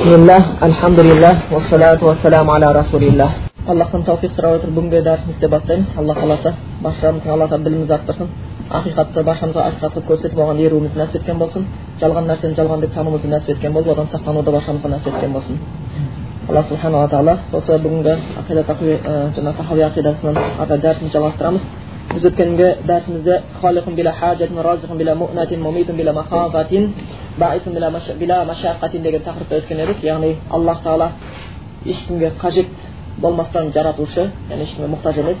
бисмиллах альхамдулиллах уассалату вассаламу аля расулиллах аллахтан тауфиқ сұрап отырып бүгінгі дәрісімізді бастаймыз алла қаласа баршамыздың алла тағала білімімізді арттырсын ақиқатты баршамызға ақиқат қылып көрсетіп оған еруімізді нәсіп еткен болсын жалған нәрсені жалған деп тануымызды нәсіп еткен болып одан сақтануды баршамызға нәсіп еткен болсын алла субханала тағала осы бүгінгі ақида жаңағы тахауи ақидасынан ата дәрісімізді жалғастырамыз біз өткенгі дәрісімізде халиқун bila хажатин разиқун bila муънатин мумитун bila махафатин баисун bila машаққатин деген тақырыпта өткен едік яғни аллах тағала ешкімге қажет болмастан жаратушы яғни ешкімге мұқтаж емес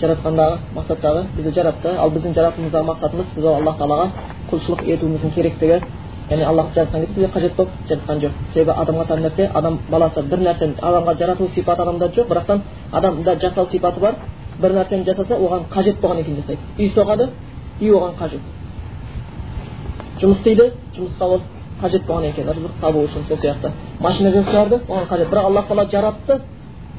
жаратқандағы мақсаттағы бізді жаратты ал біздің жаратуымыздағы мақсатымыз біз ол аллах тағалаға құлшылық етуіміздің керектігі яғни аллах жаратқан кезде бізге қажет болып жаратқан жоқ себебі адамға тән нәрсе адам баласы бір нәрсені адамға жарату сипаты адамда жоқ бірақтан адамда жасау сипаты бар бір нәрсені жасаса оған қажет болғаннан кейін жасайды үй соғады үй оған қажет жұмыс істейді жұмысқа ол қажет болғаннан кейін рызық табу үшін сол сияқты машина жасап шығарды оған қажет бірақ аллах тағала жаратты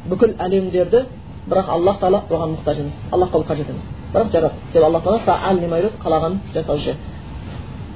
бүкіл әлемдерді бірақ аллах тағала оған мұқтаж емес аллахқа ол қажет емес бірақ жаратты себебі аллах тағала қалағанын жасаушы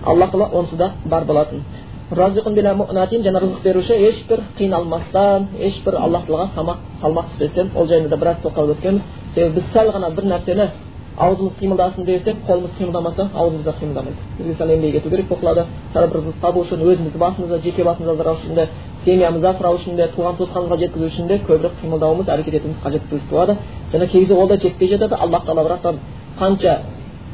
аллах тағала онсыз да бар болатын жаңа рызық беруші ешбір қиналмастан ешбір аллах тағалаға салмақ салмақ түспестен ол жайында да біраз тоқталып өткенбіз себебі біз сәл ғана бір нәрсені аузымыз қимылдасын десек қолымыз қимылдамаса аузымыз да қимылдамайды бізге сәл еңбек ету керек болып қалады сәл бір рызық табу үшін өзімізді басымызды жеке басымызды асырау үшін де семьямызды асырау үшін де туған туысқанымызға жеткізу үшін де көбірек қимылдауымыз әрекет етуіміз қажеттілік туады және кей кезде ол да жетпей жатады аллах тағала бірақтан қанша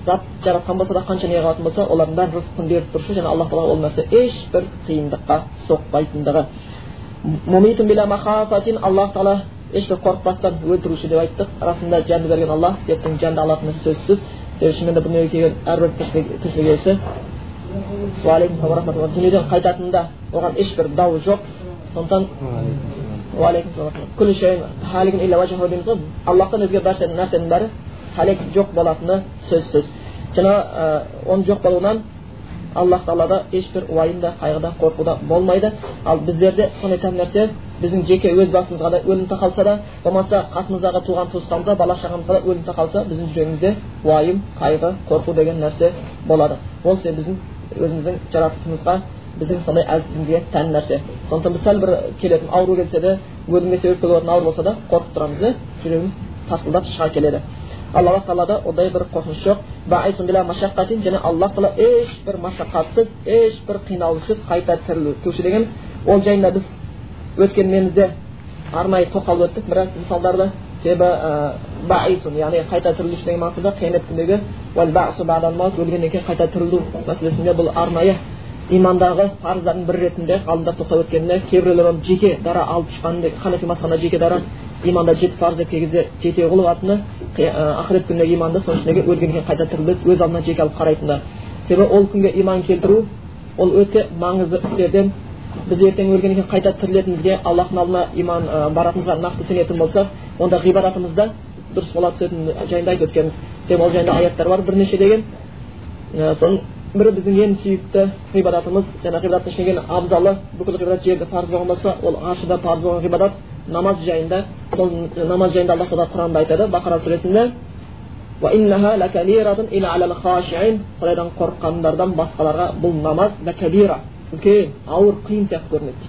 зат жаратқан болса да қанша не қылатын болса олардың бәрін рызқын беріп тұрушы және аллах тағала ол нәрсе ешбір қиындыққа соқпайтындығы аллах тағала ешбір қорықпастан өлтіруші деп айттық расында жанды берген алла ертең жанды алатыны сөзсіз себебі шынымен де дүниеге келген әрбір тіршілік иесі дүниеден қайтатынында оған ешбір дау жоқ сондықтан аллахтан өзге нәрсенің бәрі хәлек жоқ болатыны сөзсіз жаңа оның жоқ болуынан аллах тағалада ешбір уайым да қайғы да қорқу да болмайды ал біздерде сондай тән нәрсе біздің жеке өз басымызға да өлім тақалса да болмаса қасымыздағы туған туысқанымызға бала шағамызға да өлім тақалса біздің жүрегімізде уайым қайғы қорқу деген нәрсе болады ол себебі біздің өзіміздің жаратылысымызға біздің сондай әлсіздігімізге тән нәрсе сондықтан біз сәл бір келетін ауру келсе де өлімге себеп болатын ауру болса да қорқып тұрамыз да жүрегіміз тарсылдап шыға келеді ал алла тағалада ондай бір қорқыныш жоқ және аллах тағала ешбір машақатсыз ешбір қиналыссыз қайта тірілтуші дегеніміз ол жайында біз өткен немізде арнайы тоқталып өттік біраз мысалдарды себебі яғни қайта тірілуші деген мағынада қиямет күндегі өлгеннен кейін қайта тірілу мәселесінде бұл арнайы имандағы парыздардың бірі ретінде ғалымдар тоқтап өткенде кейбіреулер оны жеке дара алып шыққан ханафи мазхабында жеке дара иманда жеті парыз деп кезде жетеу қылып атыны ақырет күніне иманды соның ішіндегі өлгеннен кейін қайта тірілуді өз алдына жеке алып қарайтындар. Себебі ол күнге иман келтіру ол өте маңызды істерден біз ертең өлгеннен кейін қайта тірілетінімізге аллахтың алдына иман баратынымызға нақты сенетін болсақ онда ғибадатымыз да дұрыс бола түсетіні жайында айтып өткенбіз. Себебі ол жайында аяттар бар бірнеше деген соның бірі біздің ең сүйікті ғибадатымыз жаңа ғибадаттың ішінен абзалы бүкіл ғибадат жерде парыз болған болса ол аршыда парыз болған ғибадат намаз жайында сол намаз жайында алла тағала құранда айтады бақара сүресінде құдайдан қорыққандардан басқаларға бұл намаз үлкен ауыр қиын сияқты көрінеді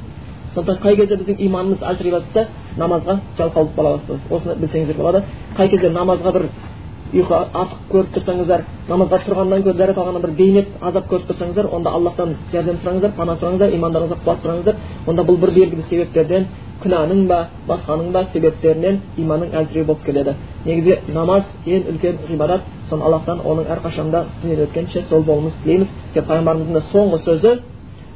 сондықтан қай кезде біздің иманымыз әлсірей бастаса намазға жалқаулық бола бастайды осыны білсеңіздер болады қай кезде намазға бір ұйқы артық көріп тұрсаңыздар намазға тұрғаннан гөрі дәрет алғаннан бір бейнет азап көріп тұрсаңыздар онда аллахтан жәрдем сұраңыздар пана сұраңыздар имандарыңызға қуат сұраңыздар онда бұл бір белгілі себептерден күнәнің ба басқаның ба себептерінен иманның әлсіреу болып келеді негізі намаз ең үлкен ғибадат соны аллахтан оның әрқашанда үстінен өткенше сол болуымызды тілейміз деп пайғамбарымыздың соңғы сөзі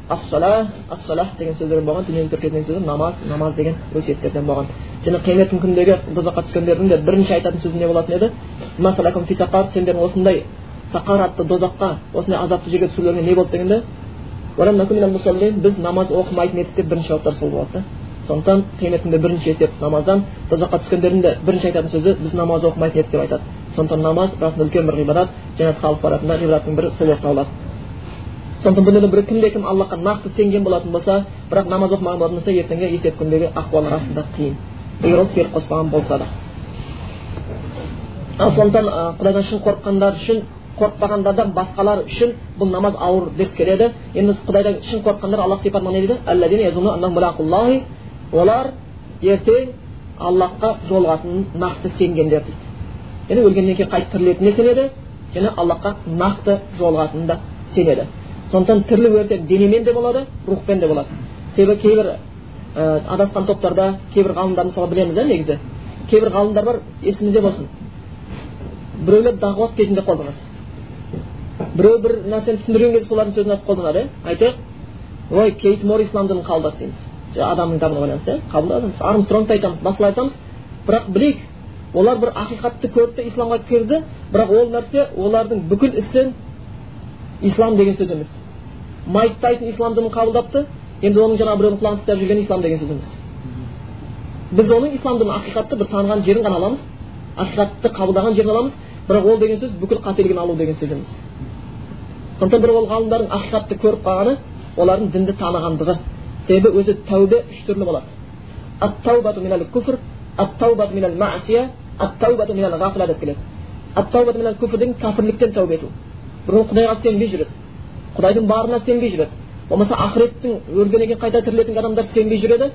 ассала ассалах деген сөздер болған дүниені тіркейтін сөзі намаз намаз деген өсиеттерден болған және қияметтің күніндегі тозаққа түскендердің де бірінші айтатын сөзі не болатын еді сендердің осындай сақар атты дозаққа осындай азапты жерге түсірулеріңе не болды дегенде біз намаз оқымайтын едік деп бірінші жауаптары сол болады да сондықтан қиямет күнінде бірінші есеп намаздан тозаққа түскендердің де бірінші айтатын сөзі біз намаз оқымайтын едік деп айтады сондықтан намаз расында үлкен бір ғибадат жәннатқа алып баратын ғибадаттың бірі сол болып табылады сондықтан бұл бір кімде кім аллахқа нақты сенген болатын болса бірақ намаз оқымаған болатын болса ертеңгі есеп күніндегі ахуалы расында қиын. Егер ол серік қоспаған болса да. Ал сондықтан құдайдан шын қорыққандар үшін қорықпағандардан басқалар үшін бұл намаз ауыр деп келеді. Енді құдайдан шын қорыққандар аллах сипатына не дейді. Олар ертең аллахқа жолығатынын нақты сенгендер дейді. Яғни өлгеннен кейін қайтып тірілетініне сенеді және аллахқа нақты жолығатынына сенеді. Сондықтан тірілу ертең денемен де болады рухпен де болады. Себебі кейбір ә, адасқан топтарда кейбір ғалымдар мысалы білеміз иә негізі. Кейбір ғалымдар бар есімізде болсын. Біреулер дағуат кезінде қолданады. Біреу бір нәрсені түсіндірген кезде солардың сөзін айтып қолданады иә айтайық. Ой кейт мор ислам дінін қабылдады дейміз. Адамның дамына байланысты иә қабылдадыңыз армстронгты айтамыз басқалай айтамыз. Бірақ білейік олар бір ақиқатты көрді исламға кірді. Бірақ ол нәрсе олардың бүкіл ісін ислам деген сөз емес майк ислам дінін қабылдапты енді оның жаңағы біреудің құлағын ұстап жүргені ислам деген сөз емес біз оның ислам дінін ақиқатты бір таныған жерін ғана аламыз ақиқатты қабылдаған жерін аламыз бірақ ол деген сөз бүкіл қателігін алу деген сөз емес сондықтан бір ол ғалымдардың ақиқатты көріп қалғаны олардың дінді танығандығы себебі өзі тәубе үш түрлі болады деп келеді деген кәпірліктен тәубе ету біреу құдайға сенбей жүреді құдайдың барына сенбей жүреді болмаса ақыреттің өлгеннен қайта тірілетін адамдар сенбей жүреді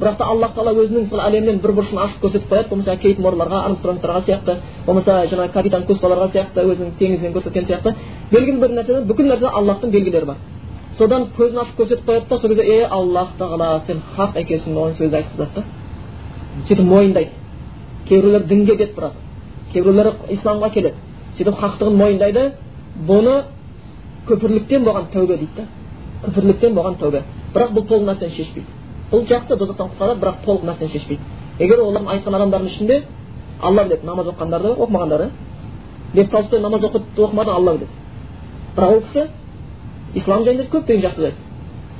бірақ та аллах тағала өзінің сол әлемнен бір бұрышын ашып көрсетіп қояды болмаса кейт морларға армстронгтарға сияқты болмаса жаңағы капитан кускаларға сияқты өзінің теңізінен көрсеткен сияқты белгілі бір нәрсе бүкіл нәрсе аллахтың белгілері бар содан көзін ашып көрсетіп қояды да сол кезде е аллах тағала сен хақ екенсің деген сөзді айтқызады да сөйтіп мойындайды кейбіреулер дінге бет бұрады кейбіреулер исламға келеді сөйтіп хақтығын мойындайды бұны күпірліктен болған тәубе дейді да күпірліктен болған тәубе бірақ бұл толық нәрсені шешпейді бұл жақсы тозақтан құтқарады бірақ толық нәрсені шешпейді егер олардың айтқан адамдардың ішінде алла біледі намаз оқығандар да оқымағандар лев толстой намаз оқымады алла біледі бірақ ол кісі ислам жайында көптеген жақсы сөз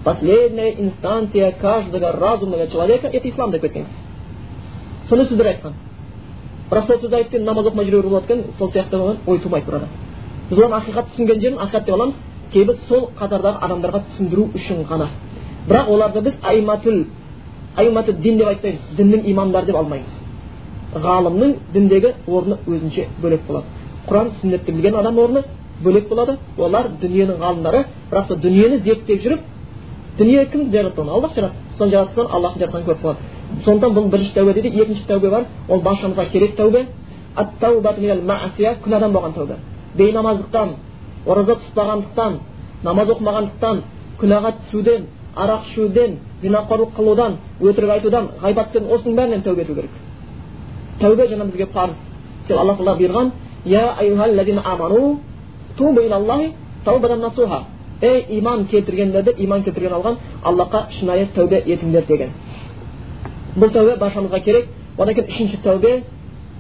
последняя инстанция каждого разумного человека это ислам деп кеткен кісі сондай сөздер айтқан бірақ сол сөзді айтып намаз оқымай жүре болады екен сол сияқты ой тумайды бір адам біз оның ақиқат түсінген жерін ақиқат деп аламыз кейбір сол қатардағы адамдарға түсіндіру үшін ғана бірақ оларды біз айматул айматул дин деп айтпаймыз діннің имамдары деп алмаймыз ғалымның діндегі орны өзінше бөлек болады құран сүннетті білген адам орны бөлек болады олар дүниенің ғалымдары бірақ сол дүниені зерттеп жүріп дүние кім жаратты оны аллах жаратты соны жаратса аллахтың жаратқанын көріп қалады сондықтан бұл бірінші тәубе дейді екінші тәубе бар ол баршамызға керек тәубе күнәдан болған тәубе бейнамаздықтан ораза тұтпағандықтан намаз оқымағандықтан күнәға түсуден арақ ішуден зинақорлық қылудан өтірік айтудан ғайбаттан осының бәрінен тәубе ету керек. Тәубе жаңа бізге парыз. Себебі алла тағала бұйырған ей иман келтіргендерді иман келтірген алған аллахқа шынайы тәубе етіңдер деген. Бұл тәубе баршамызға керек. Одан кейін үшінші тәубе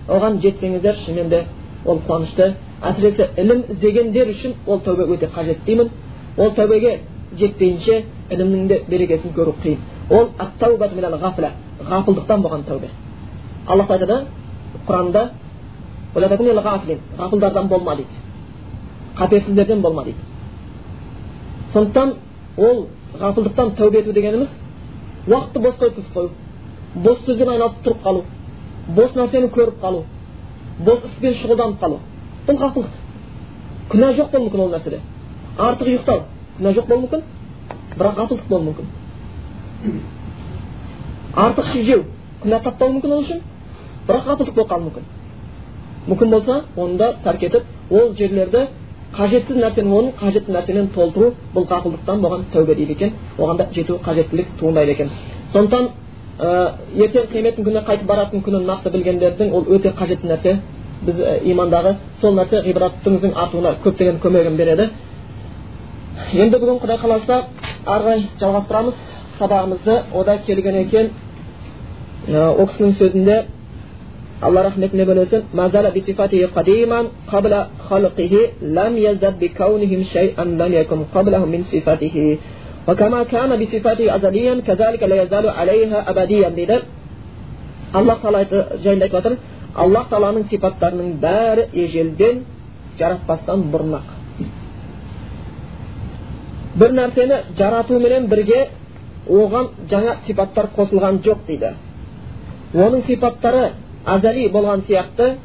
оған жетсеңіздер шынымен де ол қуанышты. Әсіресе ілім іздегендер үшін ол тәубе өте қажет деймін. Ол тәубеге жетпейінше ілімнің де берекесін көру қиын. Ол ғафылдықтан болған тәубе. Аллах айтады құранда ғафылдардан болма дейді. Қаперсіздерден болма дейді. Сондықтан ол ғафылдықтан тәубе ету дегеніміз уақытты босқа өткізіп қою бос сөзбен айналысып тұрып қалу бос нәрсені көріп қалу бос іспен шұғылданып қалу. Бұл ғафылдық күнә жоқ болуы мүмкін ол нәрседе. Артық ұйықтау күнә жоқ болуы мүмкін бірақ ғафылдық болуы мүмкін. Артық ішіп жеу күнә таппауы мүмкін ол үшін бірақ ғафылдық болып қалуы мүмкін. Мүмкін болса оны да тәрк етіп ол жерлерді қажетсіз нәрсенің орнын қажетті нәрсемен толтыру бұл ғафылдықтан болған тәубе дейді екен. Оған да жету қажеттілік туындайды екен. Сондықтан ертең қияметтің күні қайтып баратын күнін нақты білгендердің ол өте қажетті нәрсе. Біз ә, имандағы сол нәрсе ғибраттыңыздың артуына көптеген көмегін береді. Енді бүгін құдай қаласа ары қарай жалғастырамыз. Сабағымызды ода келген екен ол кісінің сөзінде алла рахметіне бөлесін وكما كان بصفاته أزليا كذلك لا يزال عليها أبديا дейді аллах тағала жайында айтып жатыр аллах тағаланың сипаттарының бәрі ежелден жаратпастан бұрын ақ бір нәрсені жаратуменен бірге оған жаңа сипаттар қосылған жоқ дейді оның сипаттары азали болған сияқты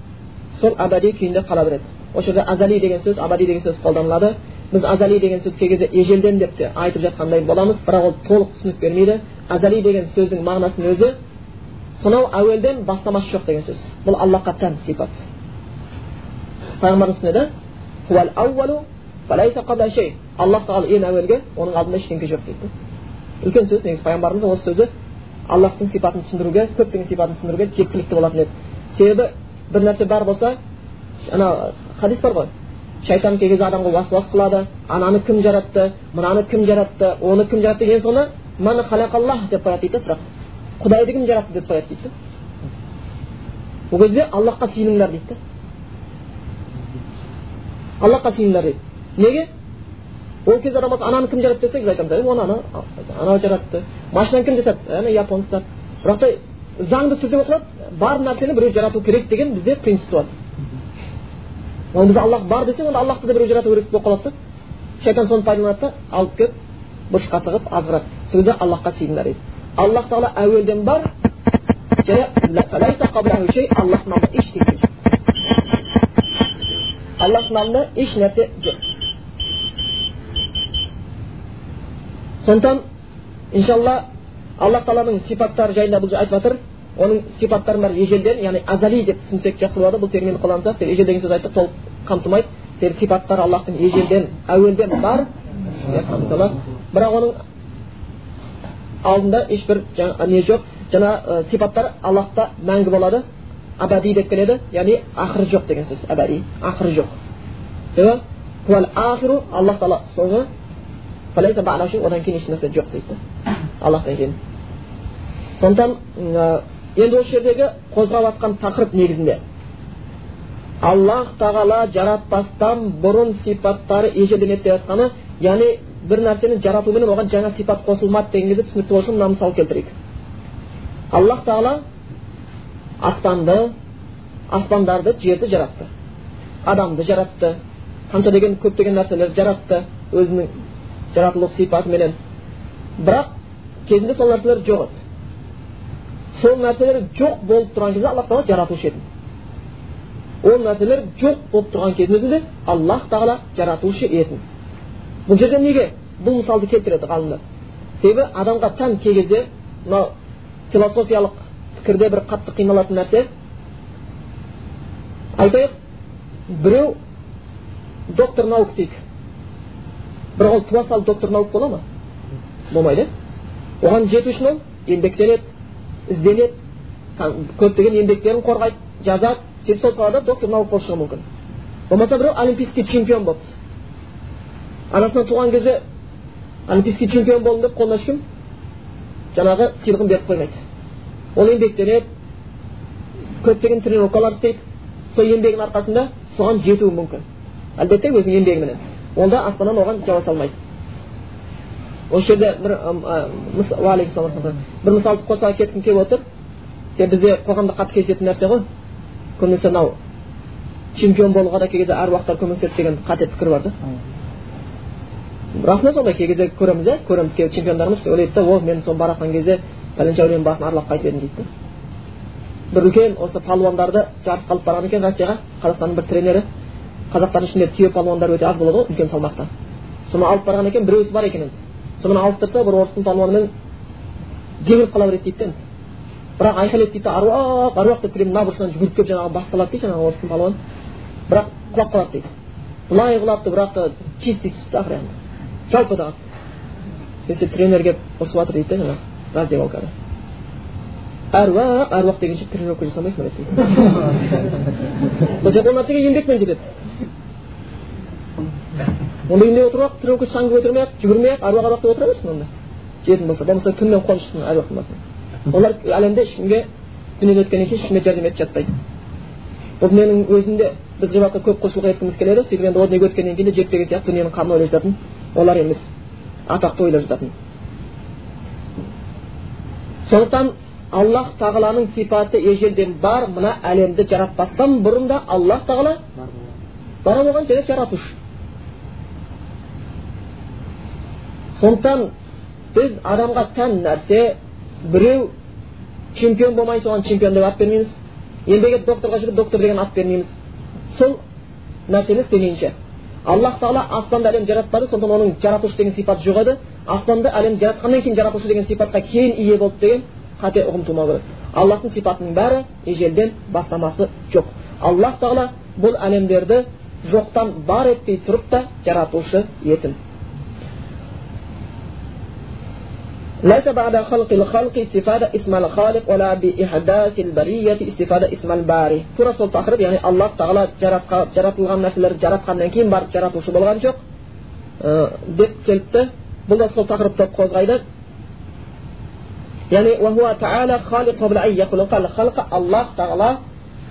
сол абади күйінде қала береді осы жерде азали деген сөз абади деген сөз қолданылады біз азали деген сөз кей кезде ежелден деп те айтып жатқандай боламыз бірақ ол толық түсінік бермейді азали деген сөздің мағынасының өзі сонау әуелден бастамасы жоқ деген сөз бұл аллахқа тән сипат пайғамбарымыз түсінеді аллах тағала ең әуелге оның алдында ештеңке жоқ дейді үлкен сөз негізі пайғамбарымыздың осы сөзі аллахтың сипатын түсіндіруге көптеген сипатын түсіндіруге жеткілікті болатын еді себебі бір нәрсе бар болса ана хадис бар ғой шайтан кей кезде адамға уасуас қылады ананы кім жаратты мынаны кім жаратты оны кім жаратты ең соңында мана халақаллах деп қояды дейді сұрақ құдайды кім жаратты деп қояды дейді ол кезде аллахқа сыйыныңдар дейді да аллахқа сыйыныңдар дейді неге ол кезде адам ананы кім жаратты десе біз айтамыз оны ана анау жаратты машинаны кім жасады ана японецтар бірақ та заңды түрде оқылады бар нәрсені біреу жарату керек деген бізде принцип туады ол біз аллах бар десең онда аллахты да біреу жарату керек болып қалады да шайтан соны пайдаланады да алып келіп бұрышқа тығып азғырады сол кезде аллахқа сыйыңдар дейді аллах тағала әуелден бар аллахтың алдында ештеңе жоқ аллахтың алдында еш нәрсе жоқ сондықтан иншалла аллах тағаланың сипаттары жайында бұл айтып жатыр оның сипаттарын бәрі ежелден яғни азали деп түсінсек жақсы болады. Бұл терминді қолданса себебі ежел деген сөз айттық толық қамтымайды. Себебі сипаттар аллахтың ежелден әуелден бар. Бірақ оның алдында ешбір не жоқ. Жаңа сипаттар аллахта мәңгі болады. Абади деп келеді яғни ақыры жоқ деген сөз. Абади ақыры жоқ. Себебі аллах тағала соңы одан кейін ешнәрсе жоқ дейді. Аллахтан кейін. Сондықтан енді осы жердегі қозғап жатқан тақырып негізінде аллах тағала жаратпастан бұрын сипаттары ежелден еді деп жатқаны яғни бір нәрсені жаратуменен оған жаңа сипат қосылмады деген кезде түсінікті болу үшін мына мысал келтірейік аллах тағала аспанды аспандарды жерді жаратты адамды жаратты қанша деген көптеген нәрселерді жаратты өзінің жаратылу сипатыменен бірақ кезінде сол нәрселер жоқ еді сол нәрселер жоқ болып тұрған кезде аллах тағала жаратушы еді ол нәрселер жоқ болып тұрған кездің өзінде аллах тағала жаратушы еді бұл жерде неге бұл мысалды келтіреді ғалымдар себебі адамға тән кей кезде мынау философиялық пікірде бір қатты қиналатын нәрсе айтайық біреу доктор наук дейді бірақ ол туа салып доктор наук бола ма болмайды оған жету үшін ол еңбектенеді ізденеді. Көптеген еңбектерін қорғайды жазады сөйтіп сол салада доктор наук болып мүмкін. Болмаса біреу олимпийский чемпион болды анасынан туған кезде олимпийский чемпион болдым деп қолына ешкім жаңағы сыйлығын беріп қоймайды. Ол еңбектенеді көптеген тренировкалар істейді. Сол еңбегінің арқасында соған жетуі мүмкін. Әлбетте өзінің еңбегіменен онда аспаннан оған жауа салмайды. Осы жерде бір бір мысалды қоса кеткім келіп отыр себебі бізде қоғамда қатты кездесетін нәрсе ғой көбінесе мынау чемпион болуға да кей кезде әруақтар көмектеседі деген қате пікір бар да расында солай кей кезде көреміз иә көреміз кейбір чемпиондарымыз ойлайды да о мен сол бара жатқан кезде пәленше әулиенің басын аралап қайтып едім дейді да бір үлкен осы палуандарды жарысқа алып барған екен россияға қазақстанның бір тренері қазақтардың ішінде түйе палуандар өте аз болады ғой үлкен салмақта соны алып барған екен біреусі бар екен енді соны алып тұрса бір орыстың палуанымен жеңіліп қала береді дейді да бірақ айқайлайды дейді да аруақ аруақ деп келемін мына бұрышынан жүгіріп келіп жаңағы бас салады дейді жаңағы орыстың палуаны бірақ құлап қалады дейді былай құлапты бірақ та чистый түсті ақыры жалпы да сөйтсе тренер келіп ұрысып жатыр дейді да жаңағы раздевалкада әруақ әруақ дегенше тренировка жасамайсың дейді сол сияқты ол нәрсеге еңбекпен жетеді онда үйінде отырып алып тренировка шаңғы көтермей ақ жүгірмей ақ әруақ әруақ деп отыра берсін онда. Жетім болса болмаса түнімен қонып шықсын әруақтың басына олар әлемде ешкімге дүниеден өткеннен кейін ешкімге жәрдем етіп жатпайды. Бұл дүниенің өзінде біз ғибадатқа көп құлшылық еткіміз келеді. Сөйтіп енді о дүниеге өткеннен кейін де жетпеген сияқты дүниенің қамын ойлап жататын олар емес. Атақты ойлап жататын. Сондықтан аллах тағаланың сипаты ежелден бар. Мына әлемді жаратпастан бұрын да аллах тағала бар болған. Және жаратушы. Сондықтан біз адамға тән нәрсе біреу чемпион болмай соған чемпион деп ат бермейміз. Еңбек етіп докторға жүріп доктор деген ат бермейміз. Сол нәрсені істемейінше. Аллах тағала аспанды әлем жаратпады сондықтан оның жаратушы деген сипаты жоқ еді аспанды әлем жаратқаннан кейін жаратушы деген сипатқа кейін ие болды деген қате ұғым тумау керек аллахтың сипатының бәрі ежелден бастамасы жоқ. Аллах тағала бұл әлемдерді жоқтан бар етпей тұрып та жаратушы етін. ليس بعد خلق الخلق استفادة اسم الخالق ولا بإحداث البرية استفادة اسم الباري тура сол тақырып яғни аллах тағала жаратылған нәрселерді жаратқаннан кейін барып жаратушы болған жоқ деп келіпті бұл да сол тақырыпты қозғайды яғни аллах тағала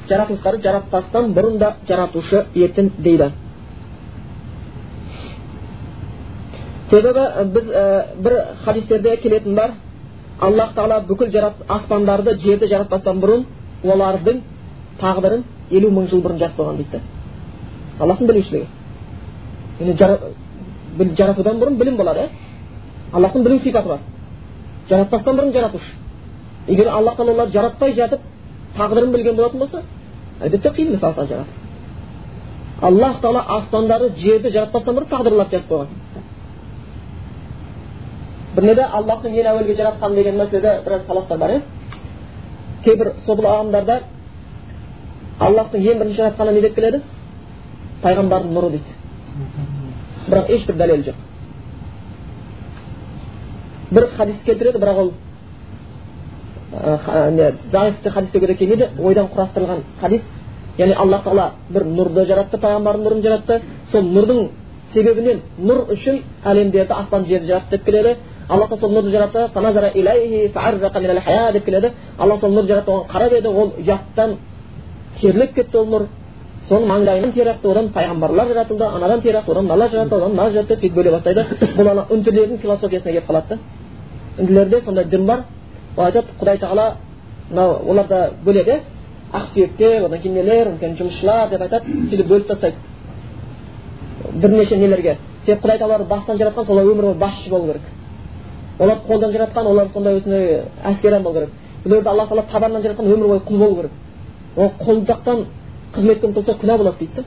жаратылыстарды жаратпастан бұрын да жаратушы етін дейді Себебі біз ә, бір хадистерде келетін бар. Аллах тағала бүкіл жарат, аспандарды жерді жаратпастан бұрын олардың тағдырын елу мың жыл бұрын жазып қойған дейді. Аллахтың білушілігі. Яғни жаратудан бұрын білім болады иә. Аллахтың білу сипаты бар. Жаратпастан бұрын жаратушы. Егер аллах тағала оларды жаратпай жатып тағдырын білген болатын болса әлбетте қиын мысалы жарату. Аллах тағала аспандарды жерді жаратпастан бұрын тағдырларды жазып қойған бірнеде аллахтың ең әуелге жаратқан деген мәселеде біраз таластар бар иә кейбір собыл ағымдарда аллахтың ең бірінші жаратқаны не деп келеді пайғамбардың нұры дейді бірақ ешбір дәлел жоқ бір хадис келтіреді бірақ ол заифты хадис деуге де келмейді ойдан құрастырылған хадис яғни аллах тағала бір нұрды жаратты пайғамбардың нұрын жаратты сол нұрдың себебінен нұр үшін әлемдерді аспан жерді жаратты деп келеді алла тағала сол нұрды жаратты деп келеді алла сол нұрды жаратты оған қарап еді ол ұяттан терлеп кетті ол нұр соның маңдайынан тер ақты одан пайғамбарлар жаратылды анадан тер ақты одан мына жаратты одан мына жаратты сөйтіп бөле бастайды бұл ана үнділердің философиясына келіп қалады да үнділерде сондай дін бар ол айтады құдай тағала мынау оларда бөледі ақсүйектер одан кейін нелер одан кейін жұмысшылар деп айтады сөйтіп бөліп тастайды бірнеше нелерге себебі құдай тағала бастан жаратқан солар өмір бойы басшы болу керек олар қолдан жаратқан олар сондай осындай әскеран болу керек біреуді алла тағала табаннан жаратқан өмір бойы құл болу керек ол құлдықтан қызметке ұмтылса күнә болады дейді да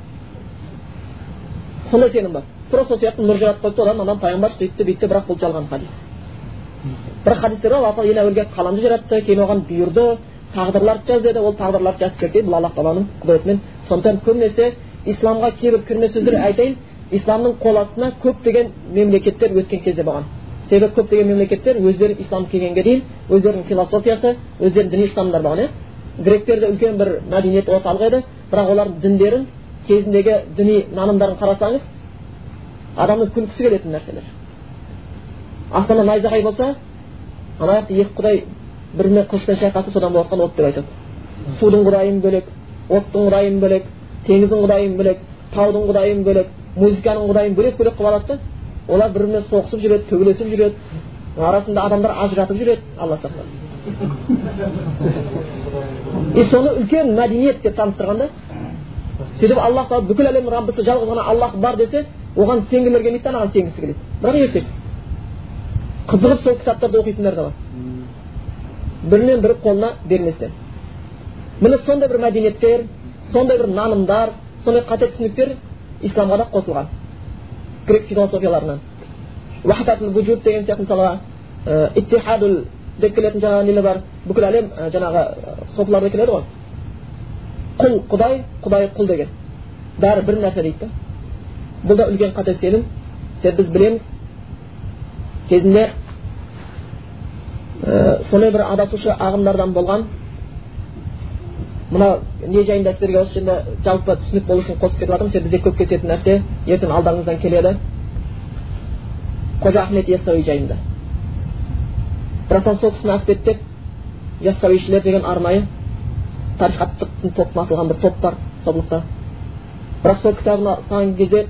сондай сенім бар тура сол сияқты нұр жаратып қойыпты одан анан пайғамбар сөйтті бүйтті бірақ бұл жалған хадис бірақ хадистер бар алла тағала ең әуелге қаламды жаратты кейін оған бұйырды тағдырларды жаз деді ол тағдырларды жазып дейді бұл аллах тағаланың құдіретімен сондықтан көбінесе исламға кейбір кірме сөздер айтайын исламның қол астына көптеген мемлекеттер өткен кезде болған себебі көптеген мемлекеттер өздері ислам келгенге дейін өздерінің философиясы өздерінің діни ұстанымдары болған иә гректерде үлкен бір мәдениет орталық еді бірақ олардың діндерін кезіндегі діни нанымдарын қарасаңыз адамның күлкісі келетін нәрселер астана найзағай болса ана жақта екі құдай бір бірімен қылышпен шайқасып содан болып жатқан от деп айтады судың құдайын бөлек оттың құдайын бөлек теңіздің құдайын бөлек таудың құдайын бөлек музыканың құдайын бөлек бөлек қылып алады да олар бір бірімен соғысып жүреді төбелесіп жүреді. Арасында адамдар ажыратып жүреді. Алла сақтасын. И соны үлкен мәдениет деп таныстырған да сөйтіп аллах тағала бүкіл әлемнің раббысы жалғыз ғана аллах бар десе оған сенгілер келмейді да анаған сенгісі келеді. Бірақ еркек қызығып сол кітаптарды оқитындар да бар. Бірінен бірі қолына берместен. Міне сондай бір мәдениеттер сондай бір нанымдар сондай қате түсініктер исламға да қосылған. Грек философияларынан вахдатул вуджуд деген сияқты мысалға иттихадул деп келетін жаңағы нелер бар бүкіл әлем жаңағы сопыларда келеді ғой құл құдай құдай құл деген бәрі бір нәрсе дейді да бұл да үлкен қате сенім себебі біз білеміз кезінде ә, сондай бір адасушы ағымдардан болған мына не жайында сіздерге осы жерде жалпы түсінік болу үшін қосып кетіп жатырмын себебі бізде көп кететін нәрсе ертең алдарыңыздан келеді. Қожа ахмет яссауи жайында. Бірақтан сол кісіні әспеттеп яссауишілер деген арнайы тарихаттықтың топына атылған бір топ бар собылықта бірақ сол кітабын ұстаған кезде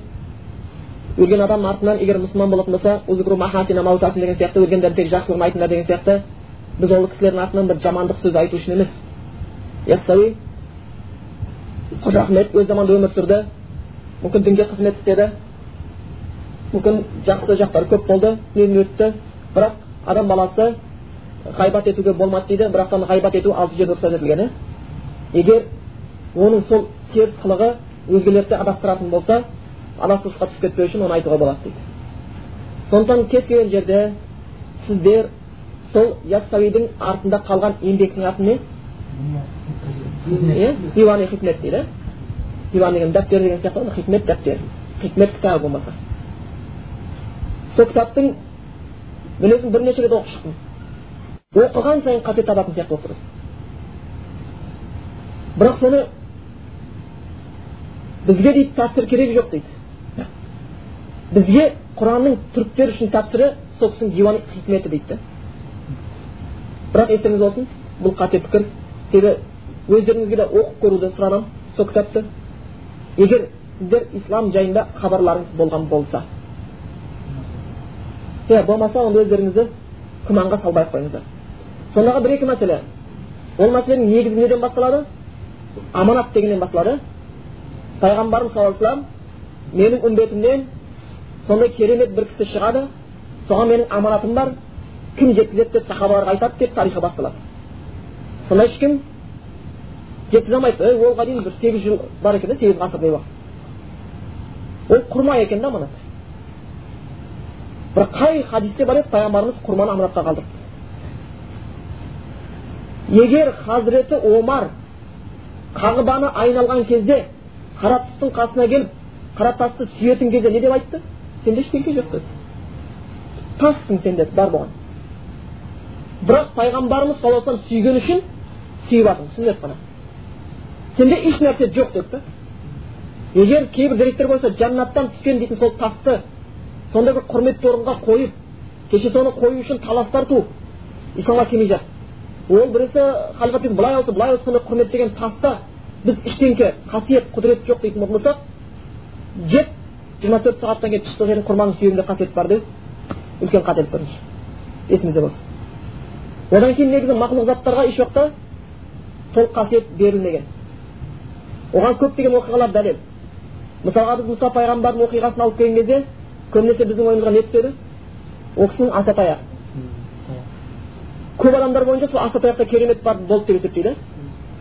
өлген адамның артынан егер мұсылман болатын болса деген сияқты өлгендердің тек жақсылығын айтыңдар деген сияқты біз ол кісілердің артынан бір жамандық сөз айту үшін емес. Яссауи қожа ахмет өз заманында өмір сүрді мүмкін дінге қызмет істеді мүмкін жақсы жақтары көп болды дүниеден өтті бірақ адам баласы ғайбат етуге болмайды дейді бірақтан ғайбат ету алты жерде рұқсат етілген егер оның сол теріс қылығы өзгелерді адастыратын болса адасушылыққа түсіп кетпеу үшін оны айтуға болады дейді сондықтан кез келген жерде сіздер сол яссауидің артында қалған еңбектің аты не иә дивани хикмет дейді диван деген дәптер деген сияқты ғой хикмет дәптер хикмет кітабы болмаса сол кітаптың өзім бірнеше рет оқып шықтым оқыған сайын қате табатын сияқты болып тұрасың бірақ соны бізге дейді тәпсір керек жоқ дейді бізге құранның түріктер үшін тәпсірі сол кісінің диван хикметі дейді да бірақ естеріңізде болсын бұл қате пікір себебі өздеріңізге де оқып көруді сұранамын сол кітапты егер сіздер ислам жайында хабарларыңыз болған болса иә болмаса онда өздеріңізді күмәнға салбай ақ қойыңыздар сондағы бір екі мәселе ол мәселенің негізі неден басталады аманат дегеннен басталады пайғамбарымыз саллаллаху алейхи вассалам менің үмбетімнен сондай керемет бір кісі шығады соған менің аманатым бар кім жеткізеді деп сахабаларға айтады деп тарихы басталады сонда ешкім жеткізе алмайды. Ей дейін бір сегіз жыл бар екен да сегіз ғасырдай уақыт ол құрма екен да аманат бір қай хадисте бар еді? Пайғамбарымыз құрманы аманатқа қалдырды. Егер хазіреті омар қағыбаны айналған кезде қара тастың қасына келіп қара тасты сүйетін кезде не деп айтты? Сенде ештеңке жоқ деді. Тассың сен деді бар болған. Бірақ пайғамбарымыз саллаллаху алейhi сүйгені үшін сүйіп түсініп қана. Сенде еш нәрсе жоқ деді да егер кейбір деректер болса жәннаттан түскен дейтін сол тасты сондай бір құрметті орынға қойып кеше соны қою үшін талас тарту исламға келмей жатыр ол біресе халифат былай болса былай болса сондай құрметтеген таста біз ештеңке қасиет құдірет жоқ дейтін болсақ жеп жиырма төрт сағаттан кейін жердің құрманың сүйегінде қасиет бар деу үлкен қателік бірінші есімізде болсын. Одан кейін негізі мақұлық заттарға еш уақытта толық қасиет берілмеген. Оған көптеген оқиғалар дәлел. Мысалға біз мұса пайғамбардың оқиғасын алып келген кезде көбінесе біздің ойымызға не түседі? Ол кісінің аса таяғы көп адамдар бойынша сол аса таяқта керемет бар болды деп есептейді.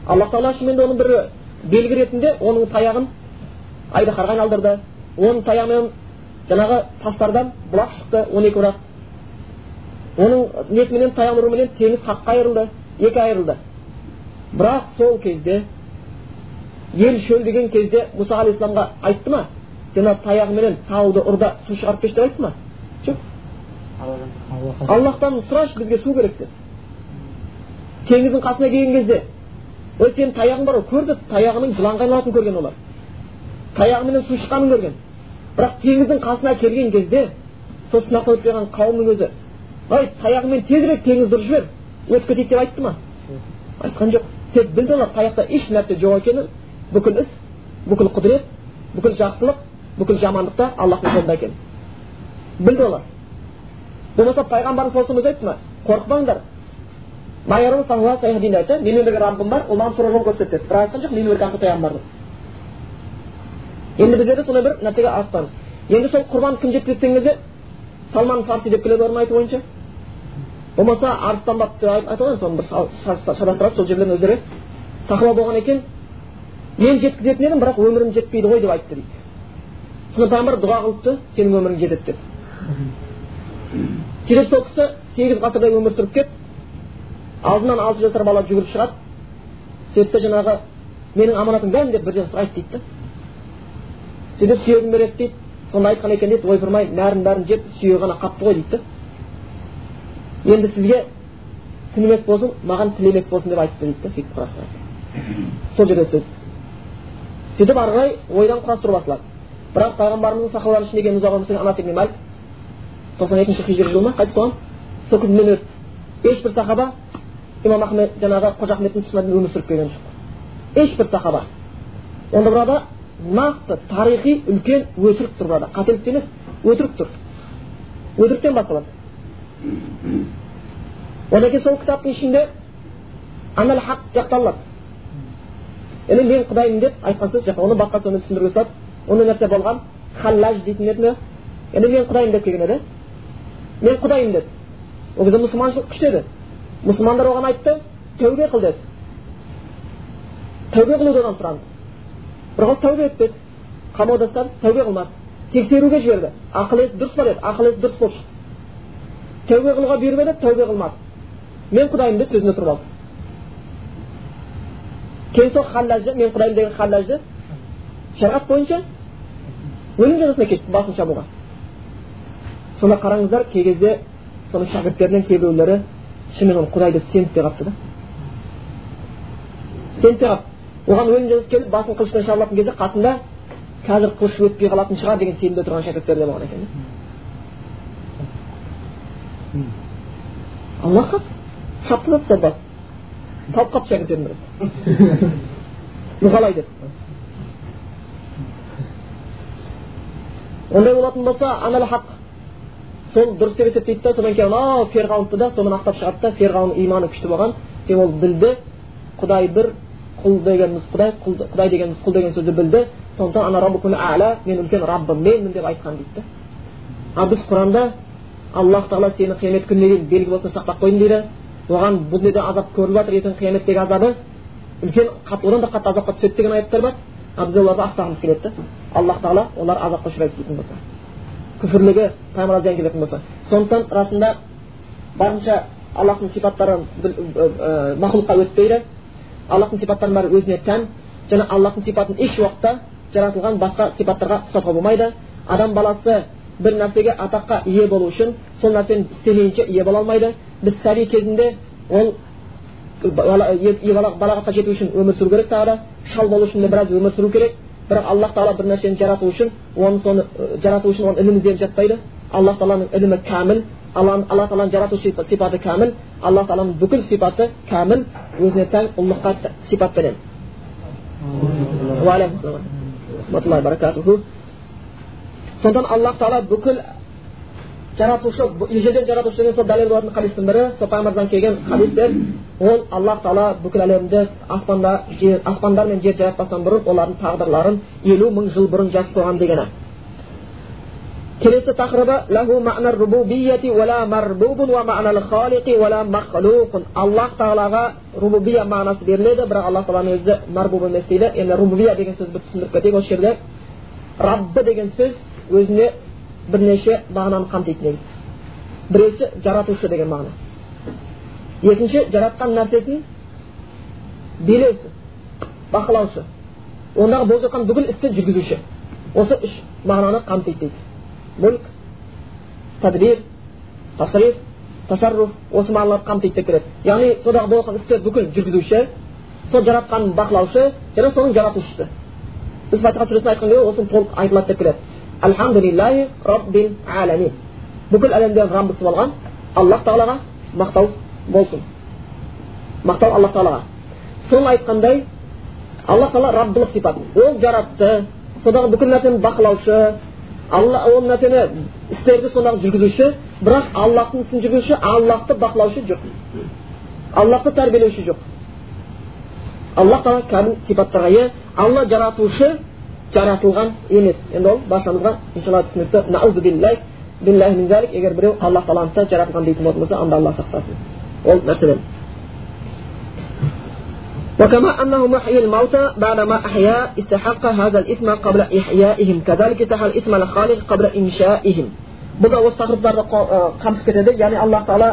Аллах тағала шынымен оның бір белгі ретінде оның таяғын айдаһарға айналдырды. Оның таяғымен жаңағы тастардан бұлақ шықты он екі бұлақ. Оның несіменен таяқ нұрыменен теңіз хаққа айырылды екі айырылды. Бірақ сол кезде ел шөлдеген кезде мұса алейхисаламға айтты ма? Сен таяғыменен тауды ұрда су шығарып берші деп айтты ма? Жоқ. Аллахтан сұрашы бізге су керек деді теңіздің қасына келген кезде ой сенің таяғың бар ғой көрді таяғының жыланға айналатынын көрген олар. Таяғыменен су шыққанын көрген. Бірақ теңіздің қасына келген кезде сол сынақтан өтіп келген қауымның өзі ай таяғымен тезірек теңізді ұрып жібер өтіп кетейік деп айтты ма? Айтқан жоқ. Тек білді олар таяқта еш нәрсе жоқ екенін бүкіл іс бүкіл құдірет бүкіл жақсылық бүкіл жамандық та аллахтың қолында екенін білді олар. Болмаса пайғамбарымыз саллаллаху айтты ма? Қорықпаңдар. Айтты менімен бірге раббым бар ол маған тура жол көрсетеді бірақ айтқан жоқ менімен бірге ақыл таяғым бар деп енді біздер де сондай бір нәрсеге асықпаңыз енді сол құрбан кім жеткізеді деген кезде салман фарси деп келеді оның айтуы бойынша. Болмаса деп айтады ғой соны бір шатастырады сол жерлерін өздері сахаба болған екен. Мен жеткізетін едім бірақ өмірім жетпейді ғой деп айтты дейді сонда пайғамбар дұға қылыпты сенің өмірің жетеді деп. Сөйтіп сол кісі сегіз ғасырдай өмір сүріп келіп алдынан алты жасар бала жүгіріп шығады. Сөйтіп жаңағы менің аманатым бәрін деп бірден сұрайды дейді да. Сөйтіп сүйегін береді дейді. Сонда айтқан екен дейді ойпырмай бәрін бәрін жеп сүйегі ғана қапты ғой дейді да. Енді сізге түнемек болсын маған тілемек болсын деп айтты дейді да сөйтіп сол жерде сөз. Сөйтіп ары қарай ойдан құрастыру басталады бірақ пайғамбарымыздың сахабалары ішінде екен ұзақ өмір анас ибн малик тоқсан екінші хижри жылы ма қайтыс болған сол күннен өтті ешбір сахаба имам ахмед жаңағы қожа ахметтің тұсына дейін өмір сүріп келген жоқ ешбір сахаба онда burada нақты тарихи үлкен өтірік тұр burada. Қателік емес өтірік тұр өтіріктен басталады одан кейін сол кітаптың ішінде анал хақ жақталады яғни мен құдайым деп айтқан сөз жоқ. Оны басқа сөзбен түсіндіруге салады ондай нәрсе болған халлаж дейтін еді яғни мен құдайым деп келген еді. Мен құдайым деді. Ол кезде мұсылманшылық күшті еді. Мұсылмандар оған айтты тәубе қыл деді. Тәубе қылуды одан сұранды бірақ ол тәубе етпеді қамауда тәубе қылмады тексеруге жіберді ақыл есі дұрыс па деді ақыл есі дұрыс болып шықты тәубе қылуға бұйырма деді тәубе қылмады мен құдайым деп сөзінде тұрып алды. Кейін сол халлажды мен құдайым деген халлажды шариғат бойынша өлім жазасына кешті басын шабуға сонда қараңыздар кей кезде соның шәкірттерінен кейбіреулері шынымен құдай деп сеніп те қалыпты да сеніп те қалыпты оған өлім жазасы келіп басын қылышпен шабылатын кезде қасында қазір қылыш өтпей қалатын шығар деген сенімде тұрған шәкірттер де болған екен шапты да басын талып қалыпты шәкірттердің біраз қалай деп ондай болатын болса анал хақ сол дұрыс деп есептейді да содан кейін анау ферғауынды да сонымен ақтап шығады да ферғауын иманы күшті болған себебі ол білді құдай бір құл дегеніміз құдай құдай дегеніміз құл деген сөзді білді сондықтан ана мен үлкен раббым менмін деп айтқан дейді да ал біз құранда аллах тағала сені қиямет күніне дейін белгі болсын сақтап қойдым дейді оған бұл дүниеде азап көріліп жатыр ертең қияметтегі азабы үлкен одан да қатты азапқа түседі деген аяттар бар. Ал біз оларды ақтағымыз келеді да. Аллах тағала олар азапқа ұшырайды дейтін болса күфірлігі пайғамбар зиян келетін болса. Сондықтан расында барынша аллахтың сипаттары мақұлыққа өтпейді. Аллахтың сипаттарының бәрі өзіне тән және аллахтың сипатын еш уақытта жаратылған басқа сипаттарға ұқсатуға болмайды. Адам баласы бір нәрсеге атаққа ие болу үшін сол нәрсені істемейінше ие бола алмайды біз сәби кезінде ол балағатқа жету үшін өмір сүру керек тағы да шал болу үшін де біраз өмір сүру керек бірақ аллах тағала бір нәрсені жарату үшін оны соны жарату үшін оның ілімі ізденіп жатпайды аллах тағаланың ілімі кәміл алла тағаланың жарату сипаты кәміл алла тағаланың бүкіл сипаты кәміл өзіне тән ұлылыққа сипатпенен сондықтан аллах тағала бүкіл жаратушы ежелден жаратушы деген сол дәлел болатын хадистің бірі сол пайғамбардан келген хадистер ол аллах тағала бүкіл әлемді аспанда жер аспандар мен жер жаратпастан бұрын олардың тағдырларын елу мың жыл бұрын жазып қойған дегені келесі тақырыбы аллах тағалаға рубубия мағынасы беріледі бірақ аллах тағаланың өзі марбуб емес дейді енді рубубия деген сөзді түсіндіріп кетейік осы жерде раббы деген сөз өзіне бірнеше мағынаны қамтиды негізі біреусі жаратушы деген мағына екінші жаратқан нәрсесін билеуші бақылаушы ондағы болып жатқан бүкіл істі жүргізуші осы үш мағынаны қамтиды дейді мүлк тәдбир тасриф осы мағыналарды қамтиды деп келеді яғни содағы болып жатқан істі бүкіл жүргізуші сол жаратқанын бақылаушы және соның жаратушысы біз фатиха сүресін айтқан кезде осыны толық айтылады деп келеді альхамдулиллахи раббил аламин бүкіл әлемдердің раббысы болған аллах тағалаға мақтау болсын мақтау аллах тағалаға соны айтқандай аллах тағала раббылық сипат ол жаратты содағы бүкіл нәрсені бақылаушы алла ол нәрсені істерді содағы жүргізуші бірақ аллахтың ісін жүргізуші аллахты бақылаушы жоқ аллахты тәрбиелеуші жоқ аллах тағала кәміл сипаттарға ие алла жаратушы жаратылған емес енді ол баршамызға иншалла түсінікті егер біреу алла тағаланы жаратылған дейтін болатын болса анда алла сақтасын ол нәрседен وكما أنه محيي الموتى بعدما أحيا استحق هذا الاسم قبل إحيائهم كذلك استحق الاسم الخالق قبل إنشائهم бұл да осы тақырыптарды қамтып кетеді яғни аллах тағала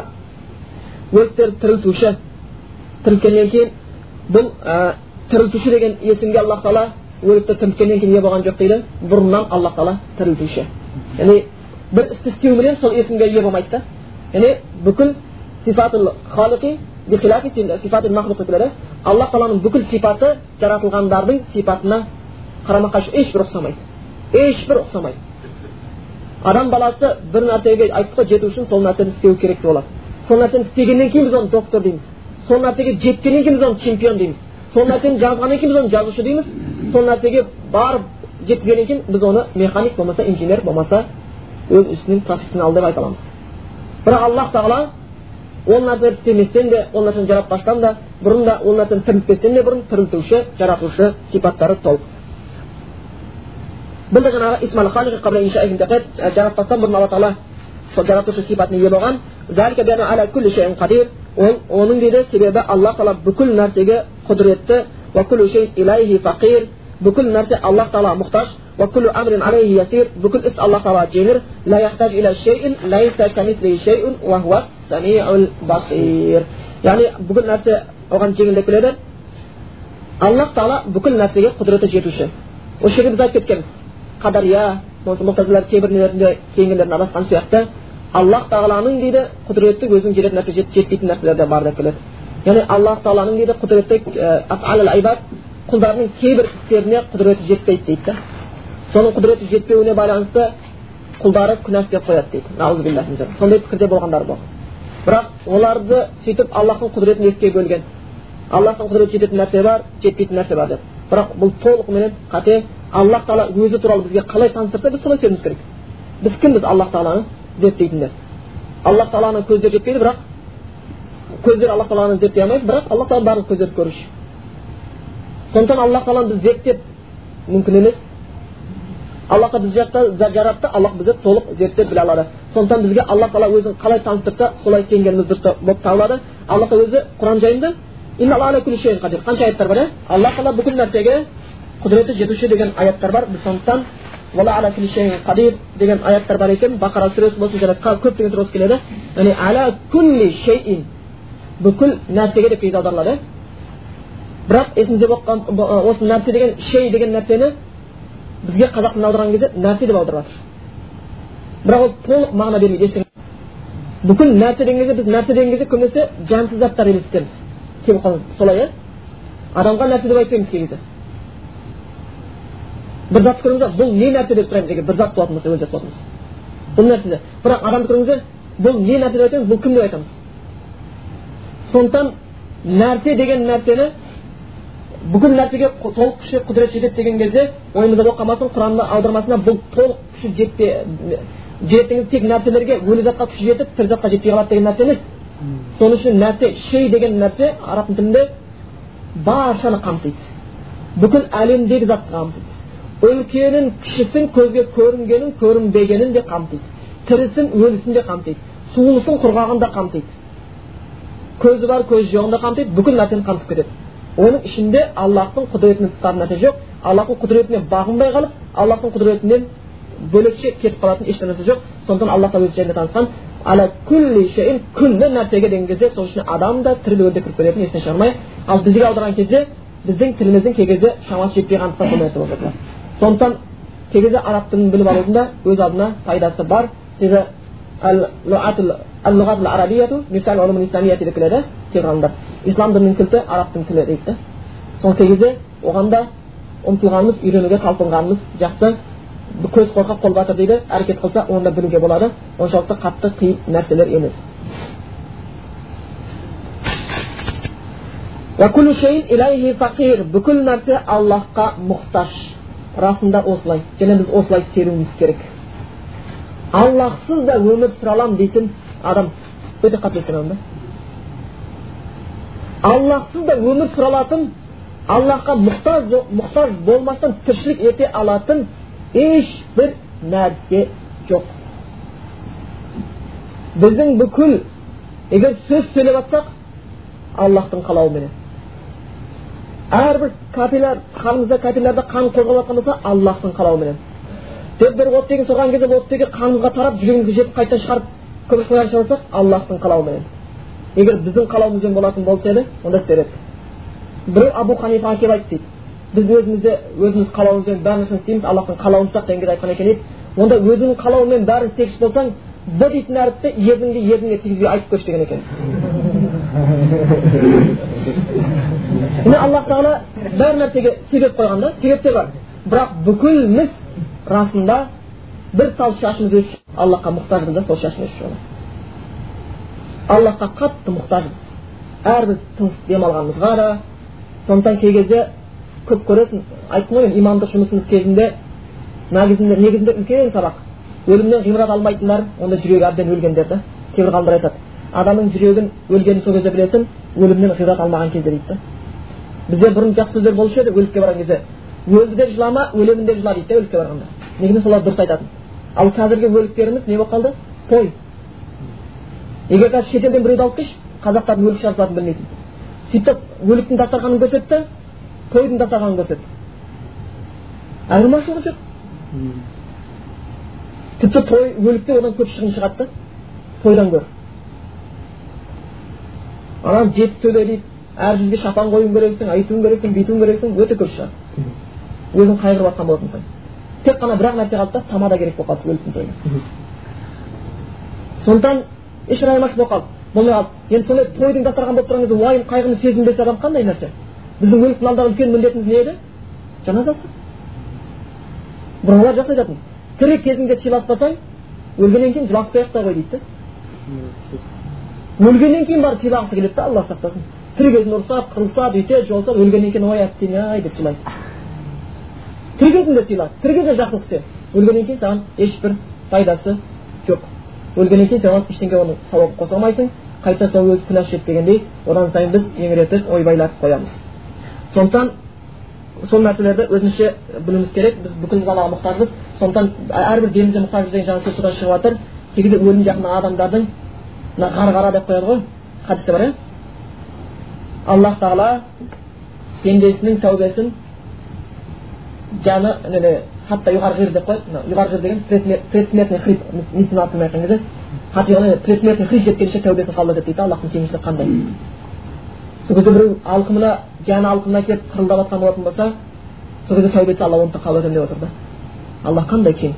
өліктерді тірілтуші тірілткеннен кейін бұл тірілтуші деген есімге аллах тағала өлікті тірілткеннен кейін ие болған жоқ дейді бұрыннан аллах тағала тірілтуші яғни бір істі істеуменен сол есімге ие болмайды да яғни бүкіл сифатул аллах тағаланың бүкіл сипаты жаратылғандардың сипатына қарама қайшы ешбір ұқсамайды ешбір ұқсамайды адам баласы бір нәрсеге айттық қой жету үшін сол нәрсені істеу керек болады сол нәрсені істегеннен кейін біз оны доктор дейміз сол нәрсеге жеткеннен кейін біз оны чемпион дейміз сол нәрсені жазғаннан кейін біз оны жазушы дейміз сол нәрсеге барып жеткізгеннен кейін біз оны механик болмаса инженер болмаса өз ісінің профессионалы деп айта аламыз бірақ аллах тағала ол нәрселерді істеместен де ол нәрсені жаратпастан да бұрын да ол нәрсені тірілтпестен де бұрын тірілтуші жаратушы сипаттары толық бұл да жаратпастан бұрын алла тағала сол жаратушы сипатына ие болған ол оның дейді себебі алла тағала бүкіл нәрсеге құдіретті. Бүкіл нәрсе аллах тағала мұқтаж. Бүкіл іс аллах тағала жеңір. Яғни бүкіл нәрсе оған жеңілдеп келеді. Аллах тағала бүкіл нәрсеге құдіреті жетуші. Осы жерде біз айтып кеткенбіз. Қадария болмаса мұқтазилар кейбір нелерінде кейінгілерін адасқан сияқты. Аллах тағаланың дейді құдіреті өзінің жететін нәрсе жетпейтін нәрселер де бар деп келеді яғни аллах тағаланың дейді құдіреті құлдарының кейбір істеріне құдіреті жетпейді дейді да соның құдіреті жетпеуіне байланысты құлдары күнә істеп қояды дейді сондай пікірде болғандар болды бірақ оларды сөйтіп аллахтың құдіретін екіге бөлген аллахтың құдіреті жететін нәрсе бар жетпейтін нәрсе бар деп бірақ бұл толығыменен қате аллах тағала өзі туралы бізге қалай таныстырса біз солай сенуіміз керек біз кімбіз аллах тағаланы зерттейтіндер аллах тағаланың көздері жетпейді бірақ көздер аллах тағаланы зерттей алмайды бірақ аллах тағала барлық көздерді көруші сондықтан аллах тағаланы біз зерттеп мүмкін емес аллах біз жаратты аллах бізді толық зерттеп біле алады сондықтан бізге аллах тағала өзін қалай таныстырса солай сенгеніміз дұрыс болып табылады алла өзі құран жайында қанша аяттар бар иә аллах тағала бүкіл нәрсеге құдіреті жетуші деген аяттар бар біз сондықтан деген аяттар бар екен бақара сүресі болсын және көптеген сүресі келеді яғни ала күлли шейин бүкіл нәрсеге деп кейде аударылады бірақ есімізде болған осы нәрсе деген шей деген нәрсені бізге қазақ тіліне аударған кезде нәрсе деп аударып жатыр бірақ ол толық мағына бермейді бүкіл нәрсе деген кезде біз нәрсе деген кезде көбінесе жансыз заттар елестетеміз солай иә адамға нәрсе деп айтпаймыз кей кезде бір затты көріңіздер бұл не нәрсе деп сұраймыз егер бір зат болатын болса өлі зат болатын болса бұл нәрсе бірақ адамды көріңіздер бұл не нәрсе деп айтамыз бұл кім деп айтамыз сондықтан нәрсе деген нәрсені бүкіл нәрсеге толық күші құдірет жетеді деген кезде ойымызда болып қалмасын құранның аудармасында бұл толық күші жетпе жетеді тек нәрселерге өлі затқа күші жетіп тірі затқа жетпей қалады деген нәрсе емес соның үшін нәрсе шей деген нәрсе араб тілінде баршаны қамтиды бүкіл әлемдегі затты қамтиды үлкенін кішісін көзге көрінгенін көрінбегенін де қамтиды тірісін өлісін де қамтиды сулысын құрғағын да қамтиды көзі бар көзі жоғын да қамтиды бүкіл нәрсені қамтып кетеді оның ішінде аллахтың құдіретінен тысқары нәрсе жоқ аллахтың құдіретіне бағынбай қалып аллахтың құдіретінен бөлекше кетіп қалатын ешбір нәрсе жоқ сондықтан аллах тағала өз жерінде танысқан ала күллі шейін күллі нәрсеге деген кезде сол үшін адам да тірі өлі де кіріп кететінін есінен шығармай ал бізге аударған кезде біздің тіліміздің кей кезде шамасы жетпей қалғандықтан сол нәрсе болып жатыр сондықтан кей араб тілін біліп алудың да өз алдына пайдасы бар. Себебі деп ислам дінінің кілті арабтың тілі дейді. Да сол кей кезде оған да ұмтылғанымыз үйренуге талпынғанымыз жақсы. Көз қорқақ қол батыр дейді. Әрекет қылса оны да білуге болады. Оншалықты қатты қиын нәрселер емес. Бүкіл нәрсе аллахқа мұқтаж расында осылай және біз осылай сенуіміз керек. Аллахсыз да өмір сүре аламын дейтін адам өте қателескен да. Аллахсыз да өмір сүре алатын аллахқа мұқтаж мұқтаж болмастан тіршілік ете алатын ешбір нәрсе жоқ. Біздің бүкіл егер сөз сөйлеп жатсақ аллахтың қалауыменен әрбір капилляр қанымызда капиллярда қан қозғалып жатқан болса аллахтың қалауыменен тек бір оттегін сорған кезде оттегі қанымызға тарап жүрегімізге жетіп қайта шығарып алсақ аллахтың қалауыменен егер біздің қалауымызбен болатын болса еді онда істер едік біреу абу ханифаға келіп айтты дейді. Біз өзімізде өзіміз қалауымызбен бәрін істейміз аллахтың қалауын деген кезде айтқан екен дейді. Онда өзіңнің қалауыңмен бәрін істегіш болсаң б дейтін әріпті ерніңге ерніңе тигізбей айтып көрші деген екен. міне аллах тағала бәр нәрсеге себеп қойған да себептер бар. Бірақ бүкіліміз расында бір тал шашымыз өсіп аллахқа мұқтажбыз да сол шашын өсіп шығады аллахқа қатты мұқтажбыз. Әрбір тыныс демалғанымызға да сондықтан кей кезде көп көресің айттым ғой имамдық жұмысымыз кезінде негізінде негізінде үлкен сабақ. Өлімнен ғибрат алмайтындар онда жүрегі әбден өлгендер да кейбір ғалымдар айтады. Адамның жүрегін өлгенін сол кезде білесің өлімнен ғибрат алмаған кезде дейді да. Бізде бұрын жақсы сөздер болушы еді өлікке барған кезде. Өлді деп жылама өлемін деп жыла дейді да өлікке барғанда. Негізі солар дұрыс айтатын. Ал қазіргі өліктеріміз не болып қалды? Той. Егер қазір шетелден біреуді алып келші қазақтардың өлік шығарысатынын білмейтін. Сөйтіп өліктің дастарханын көрсетті тойдың дастарханын көрсетті. Айырмашылығы жоқ. Тіпті той өлікте одан көп шығын шығады да тойдан гөрі. Анан жеті төле дейді әр жүзге шапан қоюың керексің айтуың керексің бүйтуің керексің өте көп шығады өзің қайғырып жатқан болатын болсаң тек қана бір ақ нәрсе қалды да тамада керек болып қалды өліктің тойына сондықтан ешбір айырмашылық болып қалды болмай қалды енді сондай тойдың дастархан болып тұрған кезде уайым қайғыны сезінбес адам қандай нәрсе? Біздің өліктің алдағы үлкен міндетіміз не еді? Жаназасы. Бұрынғылар жақсы айтатын тірі кезіңде сыйласпасаң өлгеннен кейін жыласпай ақ та қой дейді да өлгеннен кейін барып сыйлағысы келеді да алла сақтасын. Тірі кезінде ұрысады қырылысады өйтеді жолысады өлгеннен кейін ой әттең ай деп жылайды тірі кезінде сыйла тірі кезде жақсылық істе өлгеннен кейін саған ешбір пайдасы жоқ. Өлгеннен кейін сен оған ештеңе оның сауабын қоса алмайсың. Қайта сол өз күнәсі жетпегендей одан сайын біз еңіретіп ойбайлатып қоямыз. Сондықтан сол нәрселерді өзінше білуіміз керек. Біз бүкіліміз аллаға мұқтажбыз. Сондықтан әрбір демімізге мұқтажбыз деген жаңа сөз содан шығып жатыр кей кезде өлім жақын адамдардың мына ғарғара деп қояды ғой хадисте бар иә аллах тағала пендесінің тәубесін жаны хатта юғарғир деп қояды мына деген предсмертный хрип медицина атымен айтқан кезде хатиғаны предсмертный хрип жеткенше тәубесін қабыл етеді дейді аллахтың кеңшілігі қандай сол кезде біреу алқымына жаны алқымына келіп қырылдап жатқан болатын болса сол кезде тәубе етсе алла оны да қабыл етемін деп отыр да аллах қандай кең